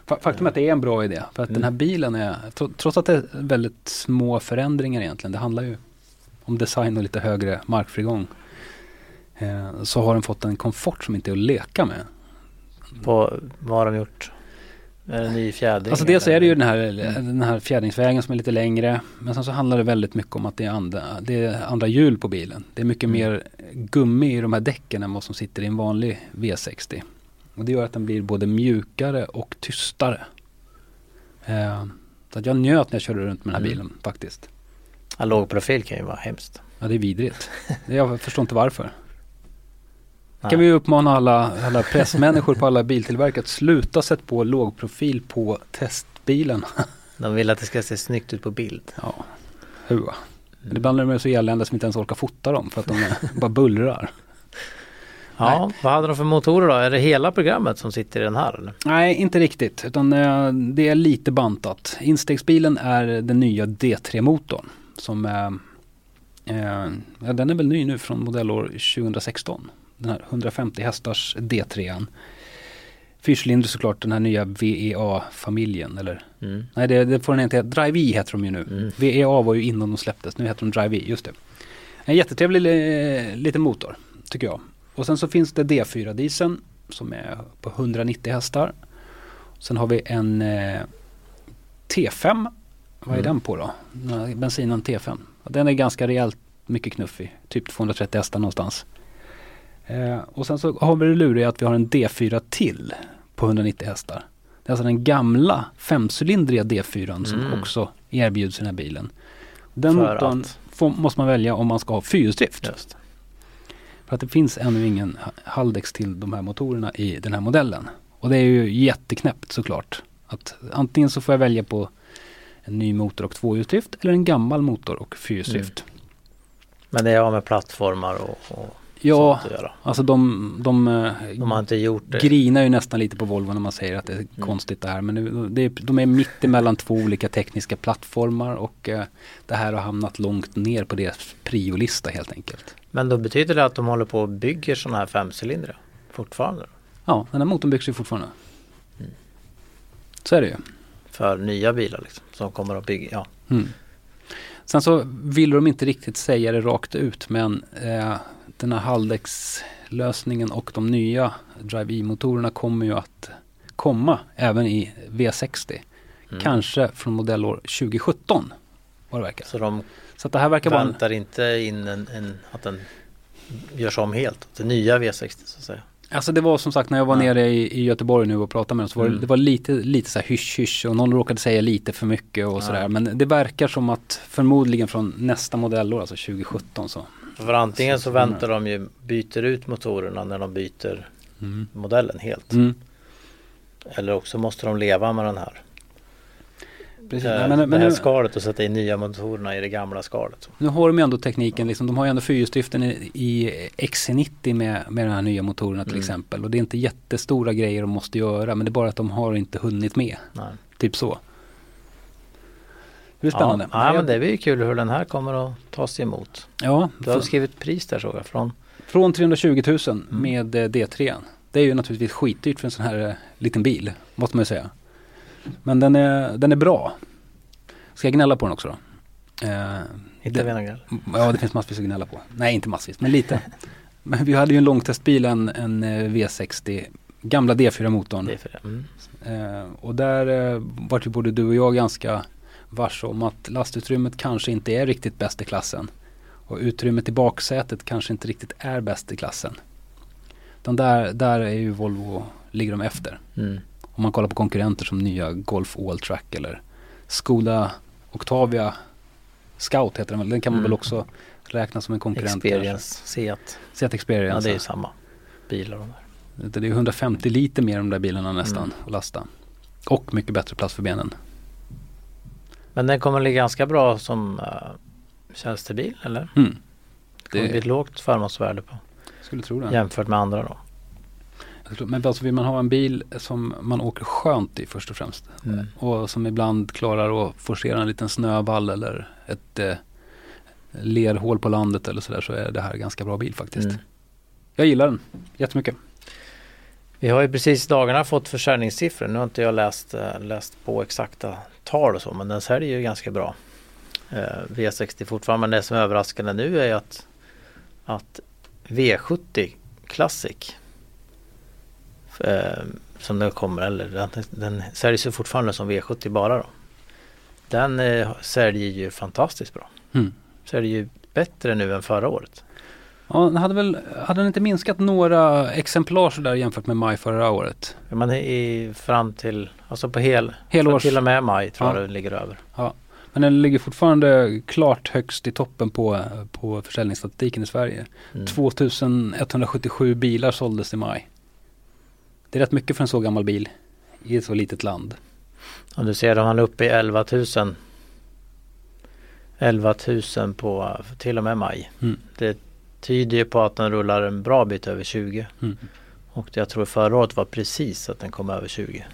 Fa- Faktum är att det är en bra idé. För att Mm. den här bilen är, tro- trots att det är väldigt små förändringar egentligen. Det handlar ju om design och lite högre markfrigång. Eh, så har den fått en komfort som inte är att leka med. På, vad har de gjort? Är det ny fjädring? Alltså dels är det ju den här, Mm. den här fjädringsvägen som är lite längre. Men sen så handlar det väldigt mycket om att det är andra, det är andra hjul på bilen. Det är mycket Mm. mer gummi i de här däcken än vad som sitter i en vanlig V60. Och det gör att den blir både mjukare och tystare. Eh, så att jag njöt när jag körde runt med den här Mm. bilen faktiskt. Ja, låg profil kan ju vara hemskt. Ja det är vidrigt. Jag förstår inte varför. Nej. Kan vi uppmana alla, alla pressmänniskor på alla biltillverkare att sluta sätta på lågprofil på testbilen. De vill att det ska se snyggt ut på bild. Ja, hua. Men ibland är de så eländiga som inte ens orkar fota dem för att de bara bullrar. Ja, vad hade de för motorer då? Är det hela programmet som sitter i den här? Eller? Nej, inte riktigt. Utan eh, det är lite bantat. Instegsbilen är den nya D3-motorn. Som är, eh, ja, den är väl ny nu från modellår 2016. Den här 150 hästars D3an. Fyrcylindrig såklart, den här nya VEA-familjen. Eller Mm. nej, det, det får den inte heta. Drive-E heter de ju nu. Mm. VEA var ju innan de släpptes, nu heter de Drive-E, just det. En jättetrevlig eh, liten motor, tycker jag. Och sen så finns det D4-dieseln som är på 190 hästar. Sen har vi en eh, T5. Vad är Mm. den på då? Bensinen T5. Den är ganska rejält mycket knuffig. Typ 230 hästar någonstans. Eh, och sen så har vi det luriga att vi har en D4 till på 190 hästar. Det är alltså den gamla femcylindriga D4 som Mm. också erbjuds i den här bilen. Den För motorn får, måste man välja om man ska ha fyrhjulsdrift. Just. För att det finns ännu ingen ha- Haldex till de här motorerna i den här modellen. Och det är ju jätteknäppt såklart. Att antingen så får jag välja på en ny motor och tvåhjulsdrift eller en gammal motor och fyrhjulsdrift. Men det har med plattformar och, och Ja, alltså de, de, eh, De har inte gjort det. grinar ju nästan lite på Volvo när man säger att det är Mm. konstigt det här. Men nu, det, de är mitt emellan två olika tekniska plattformar och eh, det här har hamnat långt ner på deras priolista helt enkelt. Men då betyder det att de håller på och bygger sådana här femcylindrar fortfarande? Ja, den här motorn byggs ju fortfarande. Mm. Så är det ju. För nya bilar liksom, som kommer att bygga. Ja. Mm. Sen så vill de inte riktigt säga det rakt ut men eh, den här Haldex-lösningen och de nya Drive E-motorerna kommer ju att komma även i V60. Mm. Kanske från modellår 2017 vad det verkar. Så de Så det här verkar vara en, väntar inte in en, en, att den görs om helt. Det nya V60 så att säga. Alltså det var som sagt när jag var Ja. nere i, i Göteborg nu och pratade med dem så var det, Mm. det var lite, lite så här hysch hysch och någon råkade säga lite för mycket och Ja. sådär. Men det verkar som att förmodligen från nästa modellår, alltså 2017 så. För antingen så Så- väntar de ju, byter ut motorerna när de byter Mm. modellen helt. Mm. Eller också måste de leva med den här. Precis. eh, Nej, men, men det här nu, skalet och sätta in nya motorerna i det gamla skalet. nu har de ju ändå tekniken, liksom, de har ju ändå fyrhjulsdriften i, i XC90 med, med de här nya motorerna till Mm. exempel. Och det är inte jättestora grejer de måste göra men det är bara att de har inte hunnit med. Nej. Typ så. Blir spännande. Ja, ja, men det blir ju kul hur den här kommer att tas emot. Ja, Du har skrivit pris där såg jag från. Från 320 000 Mm. med eh, D3. Det är ju naturligtvis skitdyrt för en sån här eh, liten bil, måste man ju säga. Men den är, den är bra. Ska jag gnälla på den också då? Eh, Inte Det- Venagall. ja, det finns massvis att gnälla på. Nej, inte massvis, men lite. men vi hade ju en långtestbil, en, en eh, V60, gamla D4-motorn. Det är för det. Mm. Eh, och där eh, vart ju både du och jag ganska varse om att lastutrymmet kanske inte är riktigt bäst i klassen. Och utrymmet i baksätet kanske inte riktigt är bäst i klassen. Utan där, där är ju Volvo, ligger de efter. Mm. Om man kollar på konkurrenter som nya Golf All-Track eller Skoda Octavia Scout heter den väl. Den kan man Mm. väl också räkna som en konkurrent. Experience, Seat. Seat Experience. Ja det är ju samma bilar de där. Det är 150 liter mer de där bilarna nästan Mm. att lasta. Och mycket bättre plats för benen. Men den kommer ligga ganska bra som uh, tjänstebil eller? Mm. Det kommer bli ett lågt förmånsvärde på Skulle tro det. jämfört med andra då. Men alltså vill man ha en bil som man åker skönt i först och främst. Mm. Och som ibland klarar att forcera en liten snövall eller ett eh, lerhål på landet eller sådär så är det här en ganska bra bil faktiskt. Mm. Jag gillar den jättemycket. Vi har ju precis i dagarna fått försäljningssiffror. Nu har inte jag läst, eh, läst på exakta tal och så men den säljer ju ganska bra. Eh, V60 fortfarande men det som är överraskande nu är att, att V70 Classic eh, som nu kommer, eller den, den säljs ju fortfarande som V70 bara då. Den eh, säljer ju fantastiskt bra. Mm. Säljer ju bättre nu än förra året. Ja, den hade väl, hade den inte minskat några exemplar sådär jämfört med maj förra året? Men i, fram till, alltså på hel, Helårs, till och med maj tror Ja. jag det ligger över. men den ligger fortfarande klart högst i toppen på, på försäljningsstatistiken i Sverige. Mm. 2177 bilar såldes i maj. Det är rätt mycket för en så gammal bil i ett så litet land. Och du ser, han är uppe i 11 000 11 000 på till och med maj. Mm. Det tyder ju på att den rullar en bra bit över 20. Mm. Och jag tror förra året var precis att den kom över 20.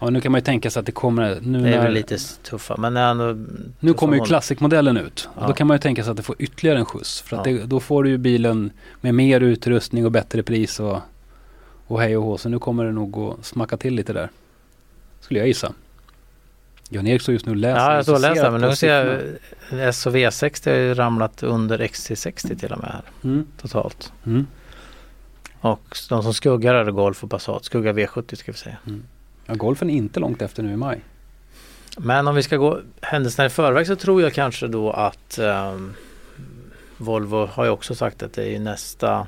Ja, nu kan man ju tänka sig att det kommer, nu Det är när, väl lite tuffa men ändå nu kommer ju mål. Classic-modellen ut. Ja. då kan man ju tänka sig att det får ytterligare en skjuts. För att Ja. det, då får du ju bilen med mer utrustning och bättre pris och, och hej och hå. Så nu kommer det nog att smacka till lite där. Skulle jag gissa. Jan-Erik står just nu och läser. Ja jag står och läser men nu ser jag SOV 60 har ju ramlat under XC60 till och med här Mm. totalt. Mm. Och de som skuggar är Golf och Passat. Skuggar V70 ska vi säga. Ja, golfen är inte långt efter nu i maj. Men om vi ska gå händelserna i förväg så tror jag kanske då att ehm, Volvo har ju också sagt att det är nästa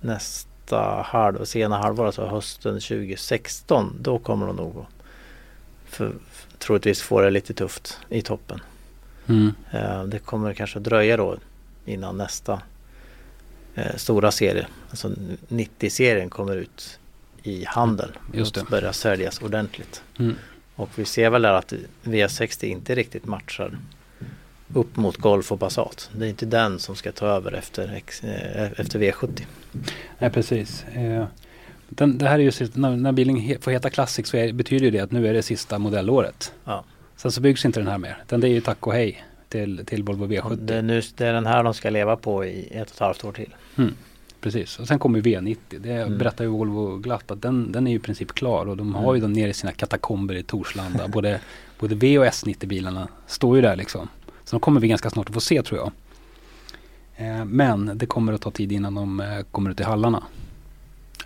nästa halv, sena halvår, alltså hösten 2016. Då kommer de nog för, troligtvis få det lite tufft i toppen. Mm. Eh, det kommer kanske dröja då innan nästa eh, stora serie, alltså 90-serien kommer ut i handeln Just och det. börjar säljas ordentligt. Mm. Och vi ser väl där att V60 inte riktigt matchar upp mot Golf och Passat. Det är inte den som ska ta över efter, eh, efter V70. Nej, precis. Den, det här är ju, när, när bilen he, får heta Classic så är, betyder ju det att nu är det sista modellåret. Ja. Sen så byggs inte den här mer. Utan det är ju tack och hej till, till Volvo Och V70. Det är, nu, det är den här de ska leva på i ett och ett halvt år till. Precis. Och sen kommer V90. Det Mm. berättar ju Volvo glatt att den, den är ju i princip klar. Och de har ju Mm. dem nere i sina katakomber i Torslanda. både, både V och S90 bilarna står ju där liksom. Så de kommer vi ganska snart att få se tror jag. Eh, men det kommer att ta tid innan de eh, kommer ut i hallarna.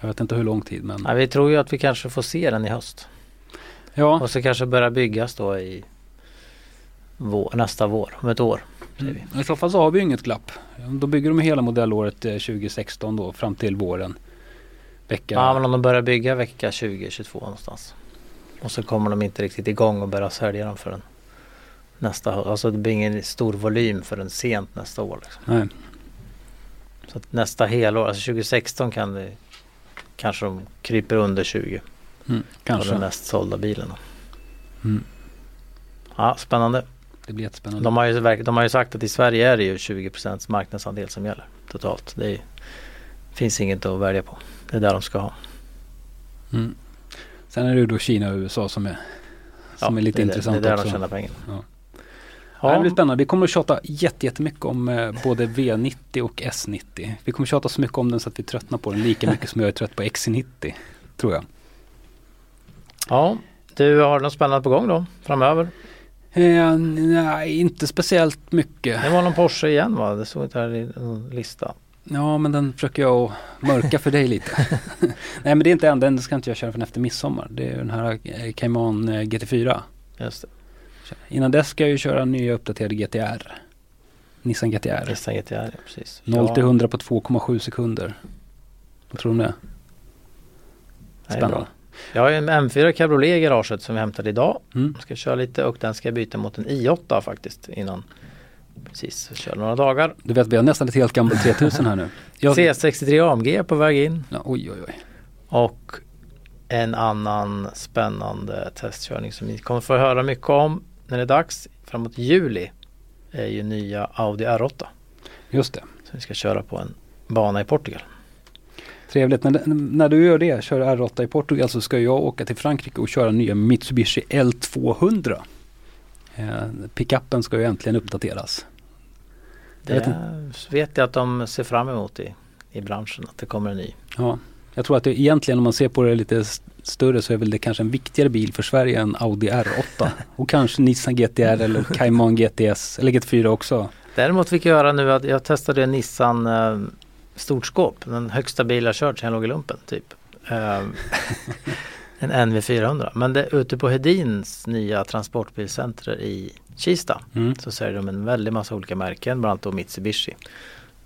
Jag vet inte hur lång tid men Ja, vi tror ju att vi kanske får se den i höst. ja. Och så kanske börja byggas då i vår, nästa vår, om ett år. Mm. I så fall så har vi ju inget glapp. Då bygger de hela modellåret eh, 2016 då fram till våren. Vecka. Ja men om de börjar bygga vecka 2022 någonstans. Och så kommer de inte riktigt igång och börja sälja dem förrän nästa höst. Alltså det blir ingen stor volym förrän sent nästa år. Liksom. Nej. Så att nästa helår, alltså 2016 kan det kanske de kryper under 20. Mm, Kanske. den mest sålda bilen. Mm. Ja, spännande. Det blir jättespännande. De har, ju, de har ju sagt att i Sverige är det ju 20% marknadsandel som gäller totalt. Det är, finns inget att välja på. Det är där de ska ha. Mm. Sen är det ju då Kina och USA som är, som Ja, är lite det intressant Det är där också. de tjänar pengar. Ja. Ja. Det blir spännande. Vi kommer att tjata jätte- jättemycket om eh, både V90 och S90. Vi kommer att tjata så mycket om den så att vi tröttnar på den lika mycket som jag är trött på XC90. Tror jag. ja, du har något spännande på gång då framöver? Eh, nej, inte speciellt mycket. Det var någon Porsche igen va? Det såg inte här i någon lista. Ja, men den försöker jag mörka för dig lite. nej, men det är inte än. Den ska inte jag köra förrän efter midsommar. Det är den här eh, Cayman eh, GT4. Just det. Innan dess ska jag ju köra nya uppdaterade GTR. Nissan GTR. Nissan GTR, ja, precis. 0 till Ja, 100 på 2,7 sekunder. Vad tror du om det? Spännande. Jag har en M4 Cabriolet i garaget som vi hämtade idag. Mm. Jag ska köra lite och den ska jag byta mot en i8 faktiskt innan. Precis, kör några dagar. Du vet, vi har nästan ett helt gammalt 3000 här nu. Jag, C63 AMG är på väg in. ja, oj, oj, oj. Och en annan spännande testkörning som ni kommer få höra mycket om när det är dags. Framåt juli är ju nya Audi R8. Just det. Som vi ska köra på en bana i Portugal. Trevligt. När, när du gör det, kör R8 i Portugal så ska jag åka till Frankrike och köra nya Mitsubishi L200. Eh, pickuppen ska ju äntligen uppdateras. Jag Det vet vet jag att de ser fram emot i, i branschen att det kommer en ny. Ja, jag tror att det egentligen om man ser på det lite större så är väl det kanske en viktigare bil för Sverige än Audi R8. och kanske Nissan GTR eller Cayman GTS eller GT4 också. Däremot fick jag höra nu att jag testade en Nissan eh, stort skåp. Den högsta bil jag kört sedan jag låg i lumpen typ. Eh, en NV400. Men det, ute på Hedins nya transportbilcenter i Kista Mm. så säljer de en väldig massa olika märken, bland annat då Mitsubishi.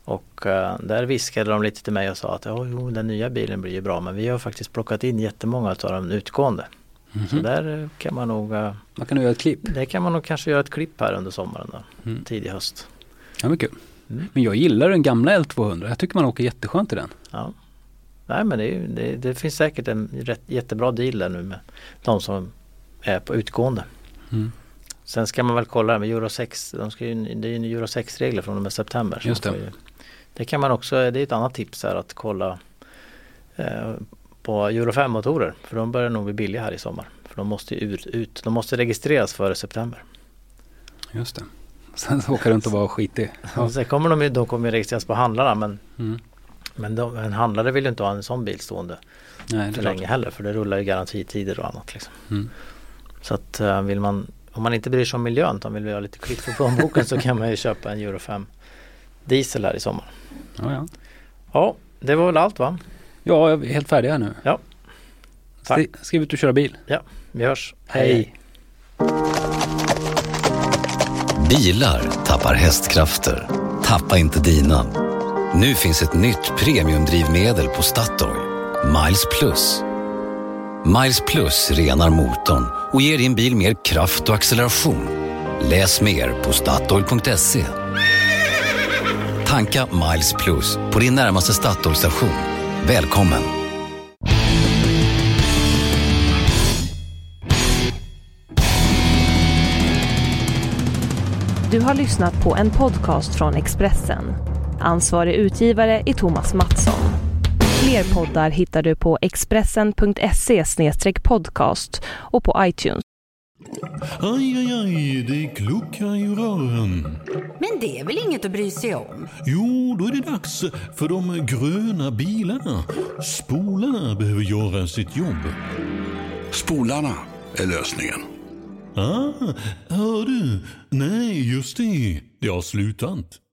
Och eh, där viskade de lite till mig och sa att "Ja, jo, den nya bilen blir ju bra men vi har faktiskt plockat in jättemånga av de utgående. Så Mhm. där eh, kan man nog, eh, Man kan nu göra ett klipp. det kan man nog kanske göra ett klipp här under sommaren då, Mm. tidig höst. Ja, men kul. Mm. Men jag gillar den gamla L200. Jag tycker man åker jätteskönt i den. Ja. Nej men det, det, det finns säkert en rätt, jättebra deal där nu med de som är på utgående. Mm. Sen ska man väl kolla med Euro 6, de ska ju, det är ju Euro 6 regler från och med september. Just det. Ju, det kan man också, det är ett annat tips här att kolla eh, på Euro 5 motorer. För de börjar nog bli billiga här i sommar. För de måste ju ut, ut de måste registreras före september. Just det. Sen så åker runt och vara skitig. Ja. Sen kommer de ju, de kommer ju registreras på handlarna men, Mm. men de, en handlare vill ju inte ha en sån bil stående Nej, för länge heller för det rullar ju garantitider och annat. Liksom. Mm. Så att eh, vill man, om man inte bryr sig om miljön utan vill ha lite klipp för plånboken så kan man ju köpa en Euro 5 diesel här i sommar. Ja, ja. Ja, det var väl allt va? ja, jag är helt färdig här nu. Ja. Tack. Skri- Skriv ut och köra bil. Vi hörs. Hej. Bilar tappar hästkrafter. Tappa inte dina. Nu finns ett nytt premiumdrivmedel på Statoil. Miles Plus. Miles Plus renar motorn och ger din bil mer kraft och acceleration. Läs mer på Statoil.se. Tanka Miles Plus på din närmaste Statoil-station. Välkommen! Du har lyssnat på en podcast från Expressen. Ansvarig utgivare är Thomas Mattsson. Fler poddar hittar du på expressen.se podcast och på iTunes. Aj, aj, aj, det kluckar i rören. Men det är väl inget att bry sig om? Jo, då är det dags för de gröna bilarna. Spolarna behöver göra sitt jobb. Spolarna är lösningen. Ah, hör du? Nej, just det. Det har slutat.